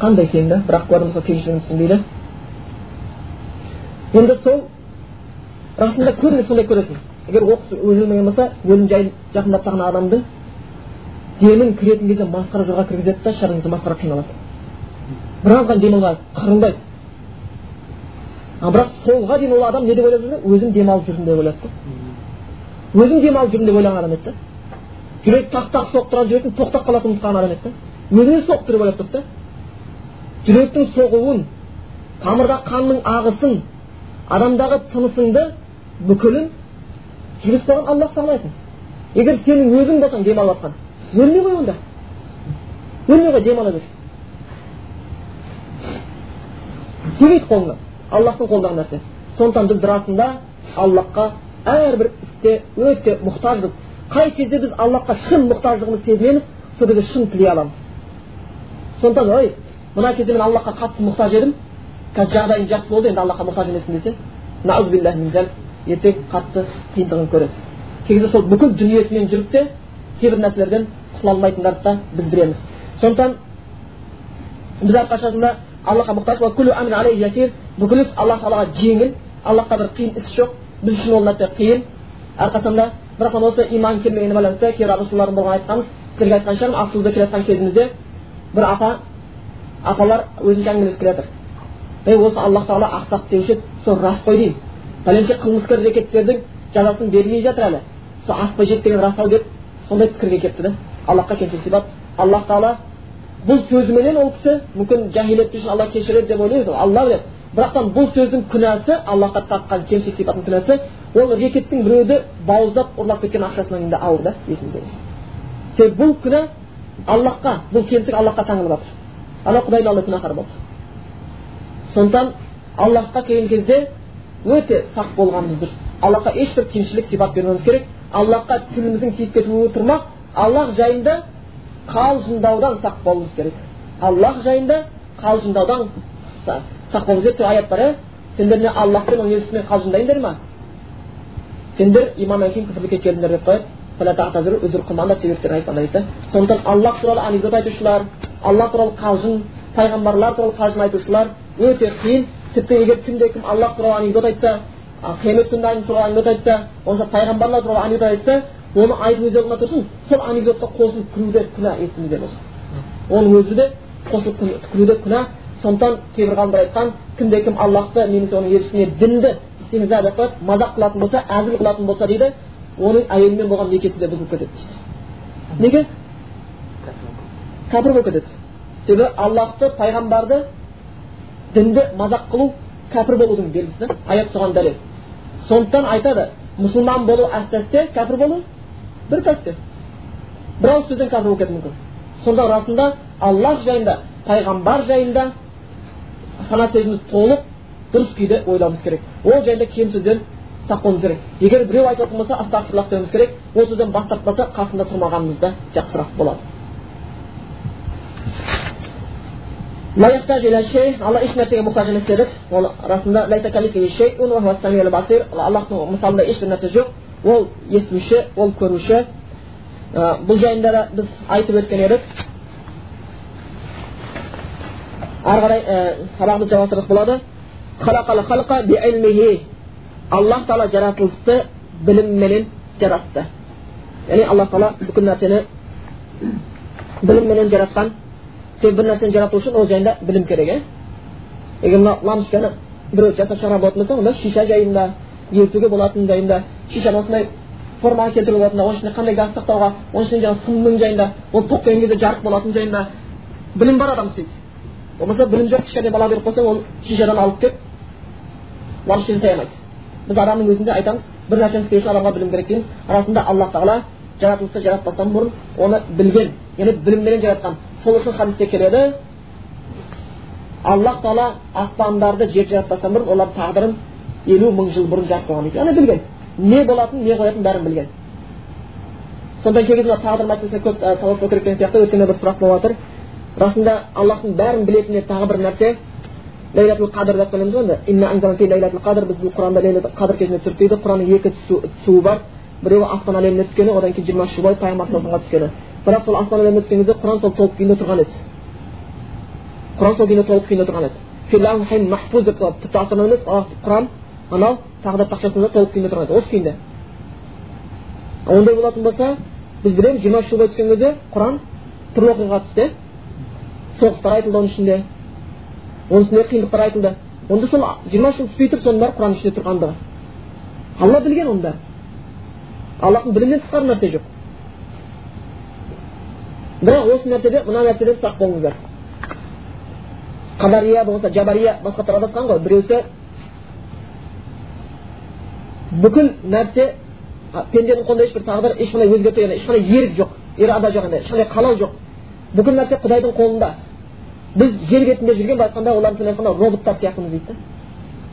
қандай кең да бірақ бұлардың сол кеңшілігін түсінбейді енді сол расында көбіне сондай көресің. Егер оқыс өлмеген болса өлім жайын жақындап қалған адамдың демін кіретін кезде масқара жорға кіргізеді да шырын масқара қиналады. Біразға демалмайды қырылдайды а бірақ солға дейін ол адам не деп ойлап жүрген өзім демалып жүрмін деп ойлады да. Өзім демалып жүрмін деп ойлаған адам еді да. Жүрек тақ тақ соғып тұрған жүректің тоқтап қалатынын ұмытқан адам еді да. Өзіне соғып тұр деп ойлап тұрды да. Жүректің соғуын тамырда қанның ағысын адамдағы тынысыңды бүкілін жүргізіп қойған аллах сақтайтын егер сенің өзің болсаң демалып жатқан өлмей қой онда. өлмей қой демала бер. Тимейді қолыңа аллахтың қолындағы нәрсе. Сондықтан біз расында аллахқа әрбір істе өте мұқтажбыз. Қай кезде біз аллахқа шын мұқтаждығымызды сезінеміз сол кезде шын тілей аламыз. Сондықтан ой мына кезде мен аллахқа қатты мұқтаж едім қазір жағдайым жақсы болды енді аллахқа мұқтаж емеспін десе ертең қатты қиындығын көреді кей кезде сол бүкіл дүниесімен жүріп те кейбір нәрселерден құтыла алмайтындарды да біз білеміз сондықтан біз әрқашанда аллахқа мұқтаж бүкіл іс алла тағалаға жеңіл аллахқа бір қиын іс жоқ біз үшін ол нәрсе қиын әрқашанда бірақ осы иман келмегеніне байланысты кейбір расулалардың болған айтқанбыз сіздерге айтқан шығармын автобуста келе жатқан кезімізде бір апа апалар өзінше әңгімелесіп келе жатыр ей осы аллах тағала ақсақ деуші еді сол рас қой деймін. Пәленше қылмыскер әрекеттердің жазасын бермей жатыр әлі. Сол аспай жеткені рас ау деп сондай пікірге келіпті да аллахқа сипат аллах тағала бұл сөзіменен ол кісі мүмкін жахилет үшін алла кешіреді деп ойлаймыз алла біледі бірақтан бұл сөздің күнәсі аллахқа таққан кемшілік сипаттың күнәсі ол рекеттің біреуді бауыздап ұрлап кеткен ақшасынан да ауыр да есіңізде болсын себебі бұл күнә аллахқа бұл кемшілік аллахқа таңылып жатыр. Ана құдайдың алдында күнәһар болды. Сондықтан аллахқа келген кезде өте сақ болғанымыз дұрыс аллахқа ешбір кемшілік сипат бермеуіміз керек. Аллахқа тіліміздің тиіп кетуі тұрмақ аллах жайында қалжыңдаудан сақ болуымыз керек. Аллах жайында қалжыңдаудан сақ болуымыз керек. Аят бар иә сендер не аллах пен оның елшісімен қалжыңдайсыңдар ма сендер иманнан кейін күпірлікке келдіңдер деп қояды. Себептерін айтпаңдар дейді сондықтан аллах туралы анекдот айтушылар алла туралы қалжың пайғамбарлар туралы қалжың айтушылар өте қиын. Тіпті егер кімде кім аллах туралы анекдот айтса қиямет күнінде туралы анекдот айтса болмаса пайғамбарлар туралы анекдот айтса оны айтып өз алдына тұрсын сол анекдотқа қосылып күлу де күнә есімізде болсын. Оның өзі де қосылып күлу де күнә. Сондықтан кейбір ғалымдар айтқан кімде кім аллахты немесе оның елшісіне дінді істеңіздер деп қояды мазақ қылатын болса әзіл қылатын болса дейді оның әйелімен болған некесі де бұзылып кетеді дейді неге? Кәпір болып кетеді. Себебі аллахты пайғамбарды дінді мазақ қылу кәпір болудың белгісі аят соған дәлел. Сондықтан айтады мұсылман болу әстәсте кәпір болу бір пәсте бір ауыз сөзден кәпір болып кетуі мүмкін. Сонда расында аллах жайында пайғамбар жайында сана сезіміміз толық дұрыс күйде ойлауымыз керек. Ол жайында кем сөзден сақ болуымыз керек. Егер біреу айтып отырған болса астағфирлах деуіміз керек. Ол сөзден бас тартпаса қасында тұрмағанымыз да жақсырақ болады. Алла еш нәрсеге мұқтаж емес дедік ол расында аллахтың мысалында ешбір нәрсе жоқ ол естуші ол көруші бұл жайында да біз айтып өткен едік ары қарай сабағымызды жалғастырсақ болады аллах тағала жаратылысты білімменен жаратты яғни алла тағала бүкіл нәрсені білімменен жаратқан сен бір нәрсені жарату үшін ол жайында білім керек иә егер мына лампочканы біреу жасап шығара болатын болса онда шиша жайында ерітуге болатын жайында шишаны осындай формаға келтіруге болатын оның ішінде қандай газ сақтауға оның ішінде жаңағы сымның жайында ол тоқ келген кезде жарық болатын жайында білім бар адам істейді болмаса білім жоқ кішкене бала беріп қойсаң ол шишадан алып келіп лампочканы жасай алмайды біз адамның өзінде айтамыз бір нәрсені істеу үшін адамға білім керек дейміз расында аллах тағала жаратылысты жаратпастан бұрын оны білген яғни білімменен жаратқан сол үшін хадисте келеді аллах тағала аспандарды жер жаратпастан бұрын олардың тағдырын елу мың жыл бұрын жазып қойған дейді яғни білген не болатынын не қоятынын бәрін білген сондықтан кей кезде тағдыр мәселесіне көп таласпау керек деген сияқты өткенде бір сұрақ болып жатыр расында аллахтың бәрін білетініне тағы бір нәрсе ләйләтул қадыр деп келеміз ғой енді біз бұл құранда ләйләтул қадыр кезінде түсірдік дейді құранның екі түсуі бар біреуі аспан әлеміне түскені одан кейін жиырма үш жыл бойы пайғамбар түскені бірақ сол түскен кезде құран сол толық күйінде тұрған еді. Құран сол күйінде толық күйінде тұрған еді. Махфуз деп тіпті аспан емес құран анау тағдыр тақшасында толық күйінде тұрған еді. Осы күйінде. Ондай болатын болса біз білеміз жиырма үш жыл бойы түскен кезде құран түрлі оқиғаға түсті. Соғыстар айтылды оның ішінде. Оның үстіне қиындықтар айтылды. Онда сол жиырма жыл түспей тұрып соның бәрі құранның ішінде тұрғандығы. Алла білген оның бәрін аллахтың білімінен тысқары нәрсе жоқ. Бірақ осы нәрседе мына нәрседен сақ болыңыздар қадария болмаса жабария басқалар адасқан ғой біреусі бүкіл нәрсе пенденің қолында ешбір тағдыр ешқандай өзгерту яғни ешқандай ерік жоқ ирада жоқ ешқандай қалау жоқ бүкіл нәрсе құдайдың қолында біз жер бетінде жүрген былай айтқанда олардың тілімен айтқанда роботтар сияқтымыз дейді да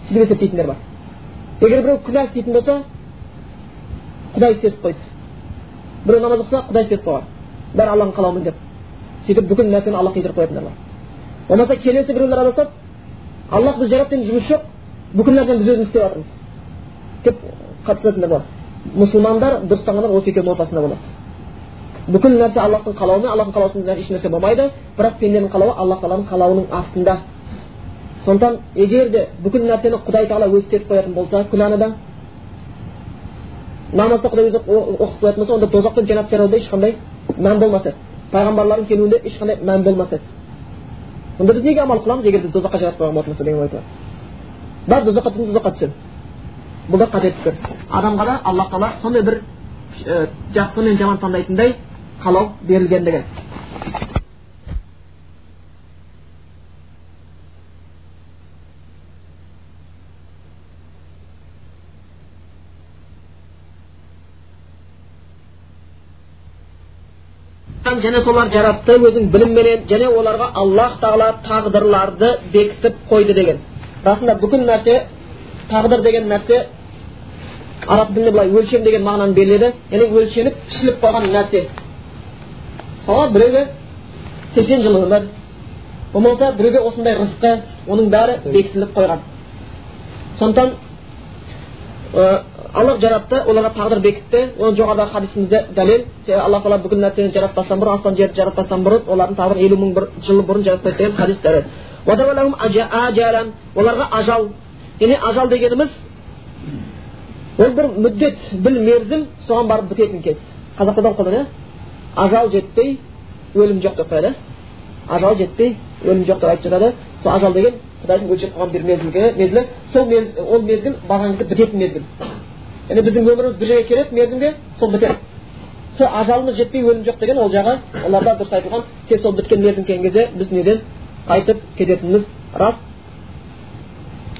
сөйтіп есептейтіндер бар егер біреу күнә істейтін болса құдай істетіп қойды біреу намаз оқыса құдай істетіп қойған бәрі алланың қалауымен деп сөйтіп бүкіл нәрсені алла қидырып қоятындар бар болмаса келесі біреулер адасады аллах біз жаратты енді жұмыс жоқ бүкіл нәрсені біз өзіміз істеп жатырмыз деп қатысатындар бар мұсылмандар дұрыс ұстанғандар осы екеуінің ортасында болады бүкіл нәрсе аллахтың қалауымен аллахтың қалаусыз ешнәрсе болмайды бірақ пенденің қалауы алла тағаланың қалауының астында сондықтан егер де бүкіл нәрсені құдай тағала өзі істетіп қоятын болса күнәні да намазды құдай өзі оқып қоятын болса онда тозақ пен жәннат жарауда ешқандай мән болмас еді пайғамбарлардың келуінде ешқандай мән болмас еді онда біз неге амал қыламыз егер біз тозаққа қойған болатын деген ой бар бар тозаққа түстім тозаққа түсемін бұл да қажет пікір адамға да аллах тағала сондай бір жақсы мен жаман таңдайтындай қалау берілгендігі және солар жаратты өзінің білімменен және оларға аллах тағала тағдырларды бекітіп қойды деген. Расында бүкіл нәрсе тағдыр деген нәрсе араб тілінде былай өлшем деген мағынаны беріледі. Яғни өлшеніп пішіліп қойған нәрсе. Мысалы біреуге сексен жыл өмір болмаса біреуге осындай рызқы оның бәрі бекітіліп қойған. Сондықтан алла жаратты оларға тағдыр бекітті оны жоғарыдағы хадисімізде дәлел алла тағала бүкіл нәрсені жаратпастан бұрын аспан жерді жаратпастан бұрын олардың тағдырын елу мың бір жыл бұрын жаратып қойды деген хадис дәлел оларға ажал яғни ажал дегеніміз ол бір мүддет бір мерзім соған барып бітетін кез қазақта да қолданады иә ажал жетпей өлім жоқ деп қояды ажал жетпей өлім жоқ деп айтып жатады сол ажал деген құдайдың өлшеп қойған бір мезгілге мезгілі сол ол мезгіл барған кезде бітетін мезгіл яғни біздің өміріміз бір жерге келеді мерзімге сол бітеді сол ажалымыз жетпей өлім жоқ деген ол жағы оларда дұрыс айтылған тек сол біткен мерзім келген кезде біз неден қайтып кететініміз рас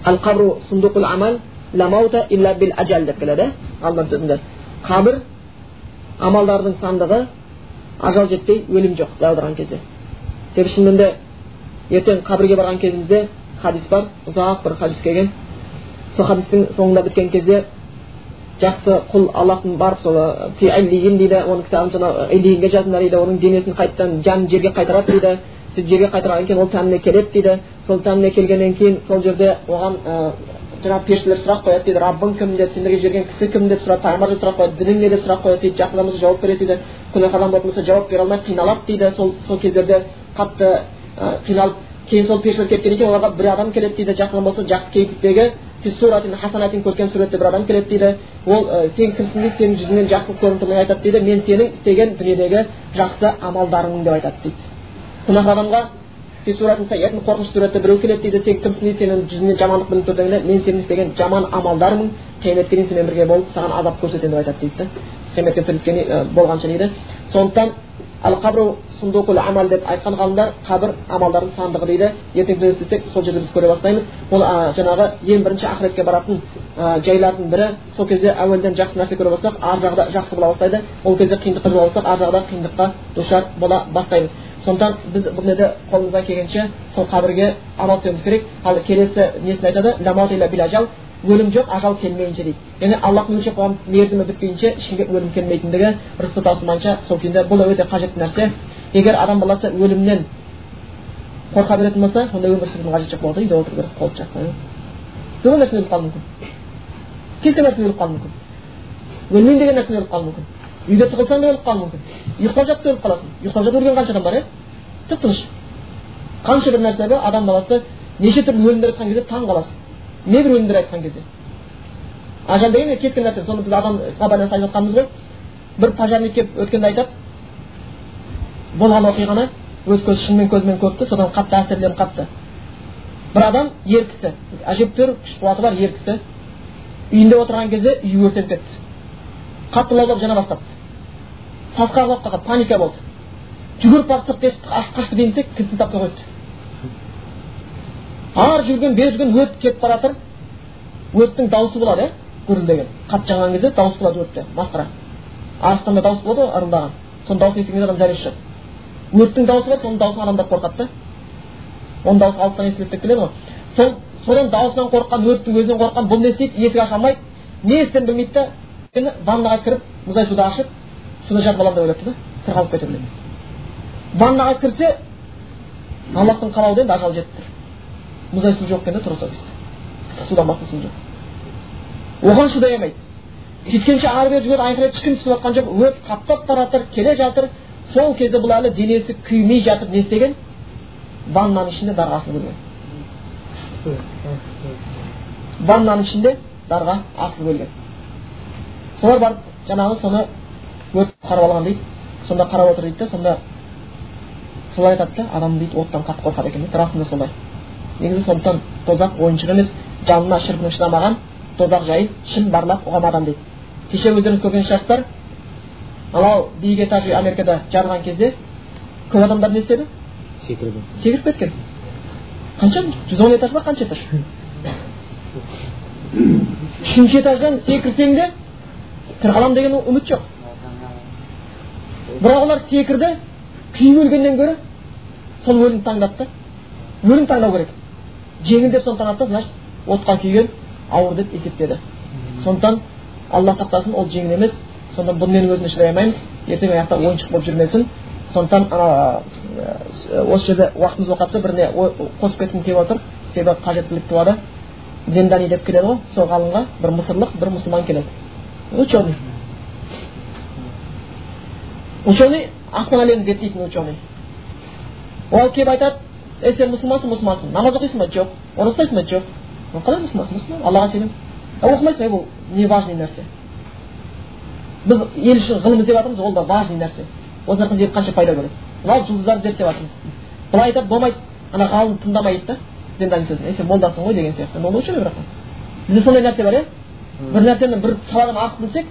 ал қабру сундуқул амал деп келеді алланың сөзінде қабір амалдардың сандығы ажал жетпей өлім жоқ жаудырған кезде себебі шынымен де ертең қабірге барған кезімізде хадис бар ұзақ бір хадис келген сол хадистің соңында біткен кезде жақсы құл аллахтың барып сол дейді оның кітабын жаңағы иллиинге жазыңдар дейді оның денесін қайтадан жанын жерге қайтарады дейді сөйтіп жерге қайтарғаннан кейін ол тәніне келеді дейді. Сол тәніне келгеннен кейін сол жерде оған ә, жаңағы періштелер сұрақ қояды дейді. Раббың кім? деп сендерге жіберген кісі кім? деп сұрап пайғамбарға сұрақ қояды. Дінің не? деп сұрақ қояды. Дейді жақсы адам болса жауап береді дейді. Күнәһар адам болатын болса жауап бере алмай қиналады дейді. Сол сол кездерде қатты қиналып кейін сол періштелер кеткеннен кейін оларға бір адам келеді дейді. Жақсы адам болса жақсы кейіптегі хасанатин көркем суретте бір адам келеді дейді ол ә, сен кімсің дейді сенің жүзіңнен жақсылық көрініп айтады дейді мен сенің істеген дүниедегі жақсы амалдарыңмын деп айтады дейді күнәһар адамға қорқынышты суретте біреу келеді дейді сен кімсің дейді сенің жүзіңнен жамандық білініп тұр дегенде мен сенің істеген жаман амалдармын қияметке дейін сенімен бірге болып саған азап көрсетемін деп айтады дейді да қияметке тірілткені болғанша дейді сондықтан ал қабру сундукул амал деп айтқан ғалымдар қабір амалдардың сандығы дейді ертең күні істесек сол жерде біз көре бастаймыз ол жаңағы ең бірінші ақыретке баратын ә, жайлардың бірі сол кезде әуелден жақсы нәрсе көре бастасақ ар жағда жақсы бола бастайды ол кезде қиындыққа бола бастасақ ар жағда қиындыққа душар бола бастаймыз сондықтан біз бұл неде қолымыздан келгенше сол қабірге амал істеуіміз керек ал келесі несін айтады өлім жоқ ажал келмейінше дейді. Яғни аллахтың өлшеп қойған мерзімі біткенше ешкімге өлім келмейтіндігі рысқы таусылмайынша сол күйінде бұл өте қажетті нәрсе. Егер адам баласы өлімнен қорқа беретін болса онда өмір сүрудің қажеті жоқ болады үйде отыру керек қолды жақта любой нәрсе өліп қалуы мүмкін. Кез келген нәрсе өліп қалуы мүмкін. Өлмеймін деген нәрсе өліп қалуы мүмкін. Үйде тығылсаң да өліп қалуы мүмкін. Ұйықтап жатып та өліп қаласың. Ұйықтап жатып өлген қанша адам бар иә тып тыныш қанша бір нәрсе бар адам баласы неше түрлі өлімдер айтқан кезде таң қаласың. Небір айтқан кезде ажал деген кез нәрсе соны біз адамға байланысты айтып жатқанбыз ғой бір пожарник келіп өткенде айтады болған оқиғаны өз көз шынымен көзімен көріпті содан қатты әсерленіп қалыпты бір адам ер кісі әжептәуір күш қуаты бар ер кісі үйінде отырған кезде үйі өртеніп кетті қатты лаулап жана бастапты сасқақ болып қалған паника болды жүгіріп барып сыртқа ашып қашты десек кілтін таппай қойды ары жүрген бері жүрген өрт кетіп бара жатыр өрттің дауысы болады иә гүрілдеген қатты жанған кезде дауыс болады өртте масқара. Арыстанда дауыс болады ғой ырылдаған соның дауысын естіген кезде адам зәресі ұшады өрттің дауысы бар соның даусынан адамдар қорқады да оның дауысы алыстан естіледі деп келеді ғой. Сол содан даусынан қорыққан өрттің өзінен қорыққан бұл не істейді есік аша алмайды не істерін білмейді да ваннаға кіріп мұздай суды ашып суда жатып аламын деп ойлапты да тірі қалып кете біледі ваннаға кірсе аллахтың қалауы енді ажал жетіп тұр мұздай су жоқ екен да тура сол ыстық судан су жоқ. Оған шыдай алмайды. Сөйткенше ары бері жүреді айқайлап ешкім түсіп жатқан жоқ. Өрт қаптап бара жатыр келе жатыр. Сол кезде бұл әлі денесі күймей жатып не істеген? Ваннаның ішінде дарға асылып өлген ваннаның ішінде дарға асылып өлген солар барып жаңағы соны өрт қарап алған дейді. Сонда қарап отыр дейді да сонда солай айтады да адам дейді оттан қатты қорқады екен дейді расында солай. Негізі сондықтан тозақ ойыншық емес жанына шіркінің шыдамаған тозақ жайын шын барлап ұғам адам дейді. Кеше өздеріңіз көрген шығарсыздар анау биік этаж америкада жарылған кезде көп адамдар не істеді? Секірді секіріп кеткен. Қанша? жүз он этаж ба қанша этаж? Үшінші этаждан секірсең де тірі қаламын деген үміт жоқ бірақ олар секірді күйіп өлгеннен гөрі сол өлімді таңдады да өлім таңдау керек жеңіл деп соны таңдады да значит отқа күйген ауыр деп есептеді. Сондықтан алла сақтасын ол жеңіл емес. Сонда бұнымен өзіне шыдай алмаймыз. Ертең аяқта ойыншық болып жүрмесін. Сондықтан осы жерде уақытымыз болып қалыпты біріне қосып кеткім келіп отыр. Себебі қажеттілік туады зендани деп келеді ғой сол ғалымға. Бір мысырлық бір мұсылман келеді. Ученый. Ученый аспан әлемін зерттейтін ученый. Ол келіп айтады ей сен мұсылмансың мұсылмансың намаз оқисың ба жоқ ораза ұстайсың ба жоқ қалай мұсылмансың мұсылман аллаға сенемін оқымайсың бұл не важный нәрсе біз ел үшін ғылым іздеп жатырмыз ол да важный нәрсе осы нәрсені зерттеп қанша пайда көреді мынау жұлдыздарды зерттеп жатырмыз былай айтады болмайды ана ғалым тыңдамайды да зендани сөзін ей сен молдасың ғой деген сияқты ол ученый бірақ бізде сондай нәрсе бар иә бір нәрсені бір саладан артық білсек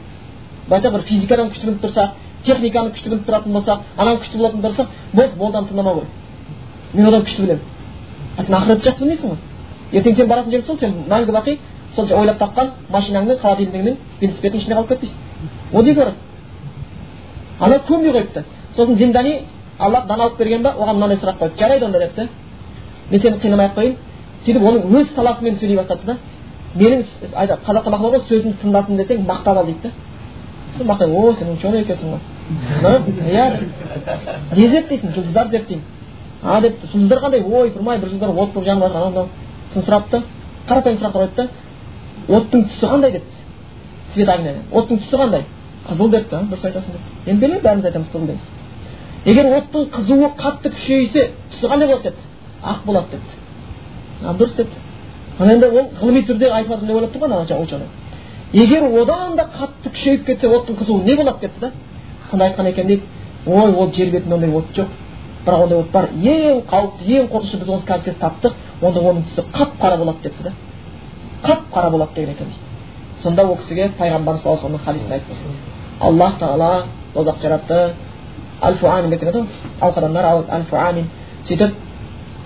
былай бір физикадан күшті біліп тұрсақ техниканы күшті біліп тұратын болсақ ананы күшті болатын болсақ болды молданы тыңдамау керек мен одан күшті білемін. А сен ақыретті жақсы білмейсің ғой. Ертең сен баратын жер сол сен мәңгі бақи сол ойлап тапқан машинаңның холодильнигіңнің велосипедінің ішіне қалып кетпейсің. Ол барасың анау көнбей қойыпты. Сосын зиндани алла даналық берген ба? Оған мынандай сұрақ қойды жарайды онда депті. Мен сені қинамай ақ қояйын. Сөйтіп оның өз саласымен сөйлей бастады да. Менің қазақта мақал бар ғой сөзімді тыңдасын десең мақтап ал дейді да. Мақтай о сен ученый екенсің ғой иә не зерттейсің? Жұлдыздар зерттеймін. А депті жұлдыздар қандай? Ой тұрмай бір жылдар от болып жанып жатыр анау. Мынау сосын сұрапты қарапайым сұрақтар қойды да оттың түсі қандай депті? Свет огня оттың түсі қандай? Қызыл депті дұрыс айтасың депті енді белгілі бәріміз айтамыз қызыл дейміз. Егер оттың қызуы қатты күшейсе түсі қандай болады депті? Ақ болады депті. Дұрыс депті. Ана енді ол ғылыми түрде айтып жатыр деп ойлап тұр ғой ана ученый егер одан да қатты күшейіп кетсе оттың қызуы не болады депті да? Сонда айтқан екен дейді ой ол жер бетінде ондай от жоқ. Бірақ ондай от бар ең қауіпті ең қорқынышты біз осы қазір таптық онда оның түсі қап қара болады депті да қап қара болады деген екен сонда ол кісіге пайғамбарымыз саллаллаху алейhi хадисін айтты. Аллах тағала тозақ жаратты. Альфу амин деп кетеді ғой. Алқадандар альфу амин сөйтіп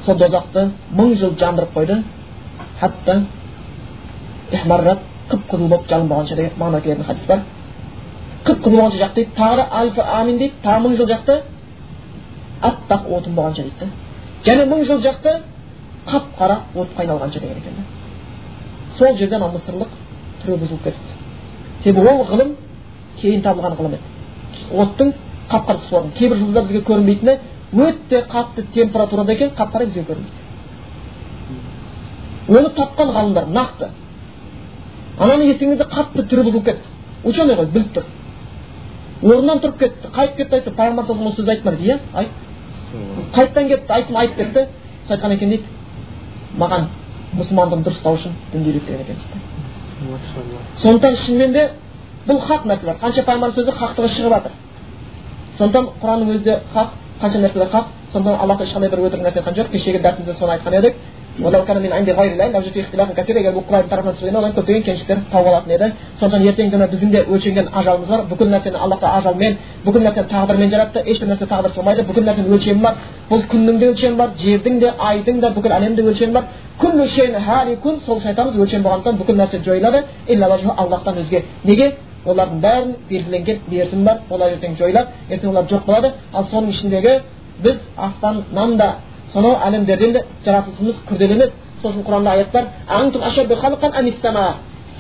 сол дозақты мың жыл жандырып қойды. Хатта қып қызыл болып жалын болғанша деген мағына келетін хадис бар. Қып қызыл болғанша жақ дейді. Тағы да альфа амин дейді. Тағы мың жыл жақты аппақ отын болғанша дейді да және мың жыл жақты қап қара отқа айналғанша деген екен сол жерде ана мысырлық түрі бұзылып кетіпті себебі ол ғылым кейін табылған ғылым еді оттың қап қара түсі болған кейбір жұлдыздар бізге көрінбейтіні өте қатты температурада екен қап қара бізге көрінбейді оны тапқан ғалымдар нақты ананы естігенде қатты түрі бұзылып кетті ученый ғой біліп тұр орнынан тұрып кетті қайтып кетті айтты пайғамбар саллаллаху алейhi сөз айтты ма дейді иә айт. Қайтадан кетті айттым айтып кетті. Сол айтқан екен дейді. Маған мұсылмандығын дұрыстау үшін дінді үйрет деген екен дейді. Сондықтан шынымен де бұл хақ нәрселер қанша пайғамбар сөзі хақтығы шығып жатыр. Сондықтан құранның өзі де хақ қанша нәрселер хақ сондықтан аллахта ешқандай бір өтірік нәрсе айтқан жоқ. Кешегі дәрісімізде соны айтқан едік. Егер бұл құдайдың тарапынан түсірген одан көптеген кемшіліктер тауып алатын еді сондықтан ертеңгі күні біздің де өлшенген ажалымыз бар бүкіл нәрсені алла тағала ажалмен бүкіл нәрсені тағдырмен жаратты ешбір нәрсе тағдыр болмайды бүкіл нәрсенің өлшемі бар бұл күннің де өлшемі бар жердің де айдың да бүкіл әлемде өлшемі бар өлшем болғандықтан бүкіл нәрсе жойылады аллахтан өзге неге олардың бәрін белгіленген мерзімі бар олар ертең жойылады ертең олар жоқ болады ал соның ішіндегі біз аспаннан да сонау әлемдерден де жаратылысымыз күрделі емес сосын құранда аят бар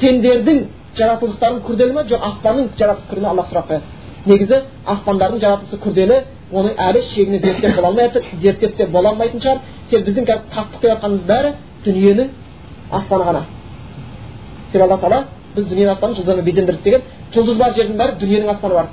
сендердің жаратылыстарың күрделі ма жоқ аспанның жаратылысы күрделі алла сұрақ қояды негізі аспандардың жаратылысы күрделі оны әлі шегіне зерттеп бола алмай жатыр зерттеп те бола алмайтын шығар себебі біздің қазір таптық деп жатқанымыз бәрі дүниенің аспаны ғана себебі алла тағала біз дүниенің аспанын жұлдыздармен безендірдік деген жұлдыз бар жердің бәрі дүниенің аспаны бар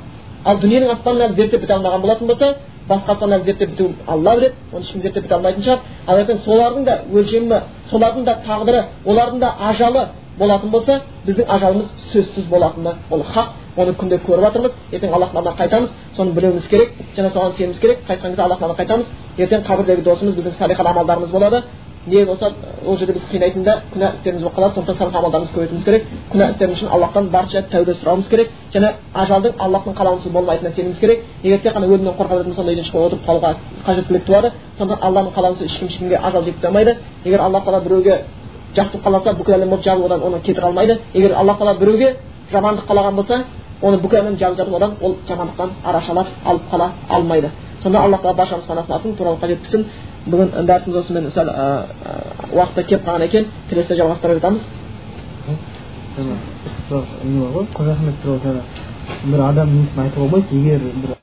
ал дүниенің аспанын әлі зерттеп біте алмаған болатын болса басқа аспаннан зерттеп біту алла біледі оны ешкім зерттеп біте алмайтын шығар. Ал ертең солардың да өлшемі солардың да тағдыры олардың да ажалы болатын болса біздің ажалымыз сөзсіз болатыны ол хақ оны күнде көріп жатырмыз. Ертең аллахтың алдына қайтамыз соны білуіміз керек және соған сенуіміз керек. Қайтқан кезде алдына қайтамыз. Ертең қабірдегі досымыз біздің салиқалы амалдарымыз болады. Не болса ол жерде біз қинайтын да күнә істеріміз болып қалады. Сондықтан салих амалдарымызды көбейтуіміз керек. Күнә істеріміз үшін аллахтан барынша тәубе сұрауымыз керек. Және ажалдың аллахтың қалауынсыз болмайтынына сенуіміз керек. Егер тек қана өлімнен беретін болса онда үйден шықпай отырып қалуға қажеттілік туады. Сондықтан алланың қалауынсыз ешкім ешкімге ажал жеткізе алмайды егер алла тағала біреуге жақсылық қаласа бүкіл әлем болып жазып одан оны кетіре алмайды. Егер алла тағала біреуге жамандық қалаған болса оны бүкіл әлем жазып жатып одан ол жамандықтан арашалап алып қала алмайды. Сонда алла тағала баршамыз санасын туралы қажет бүгін дәрісіміз осымен сәл уақыты келіп қалған екен келесі жалғастыра жатамыз бар ғой ахмет туралы бір адам несін айтуға болмайды егер бір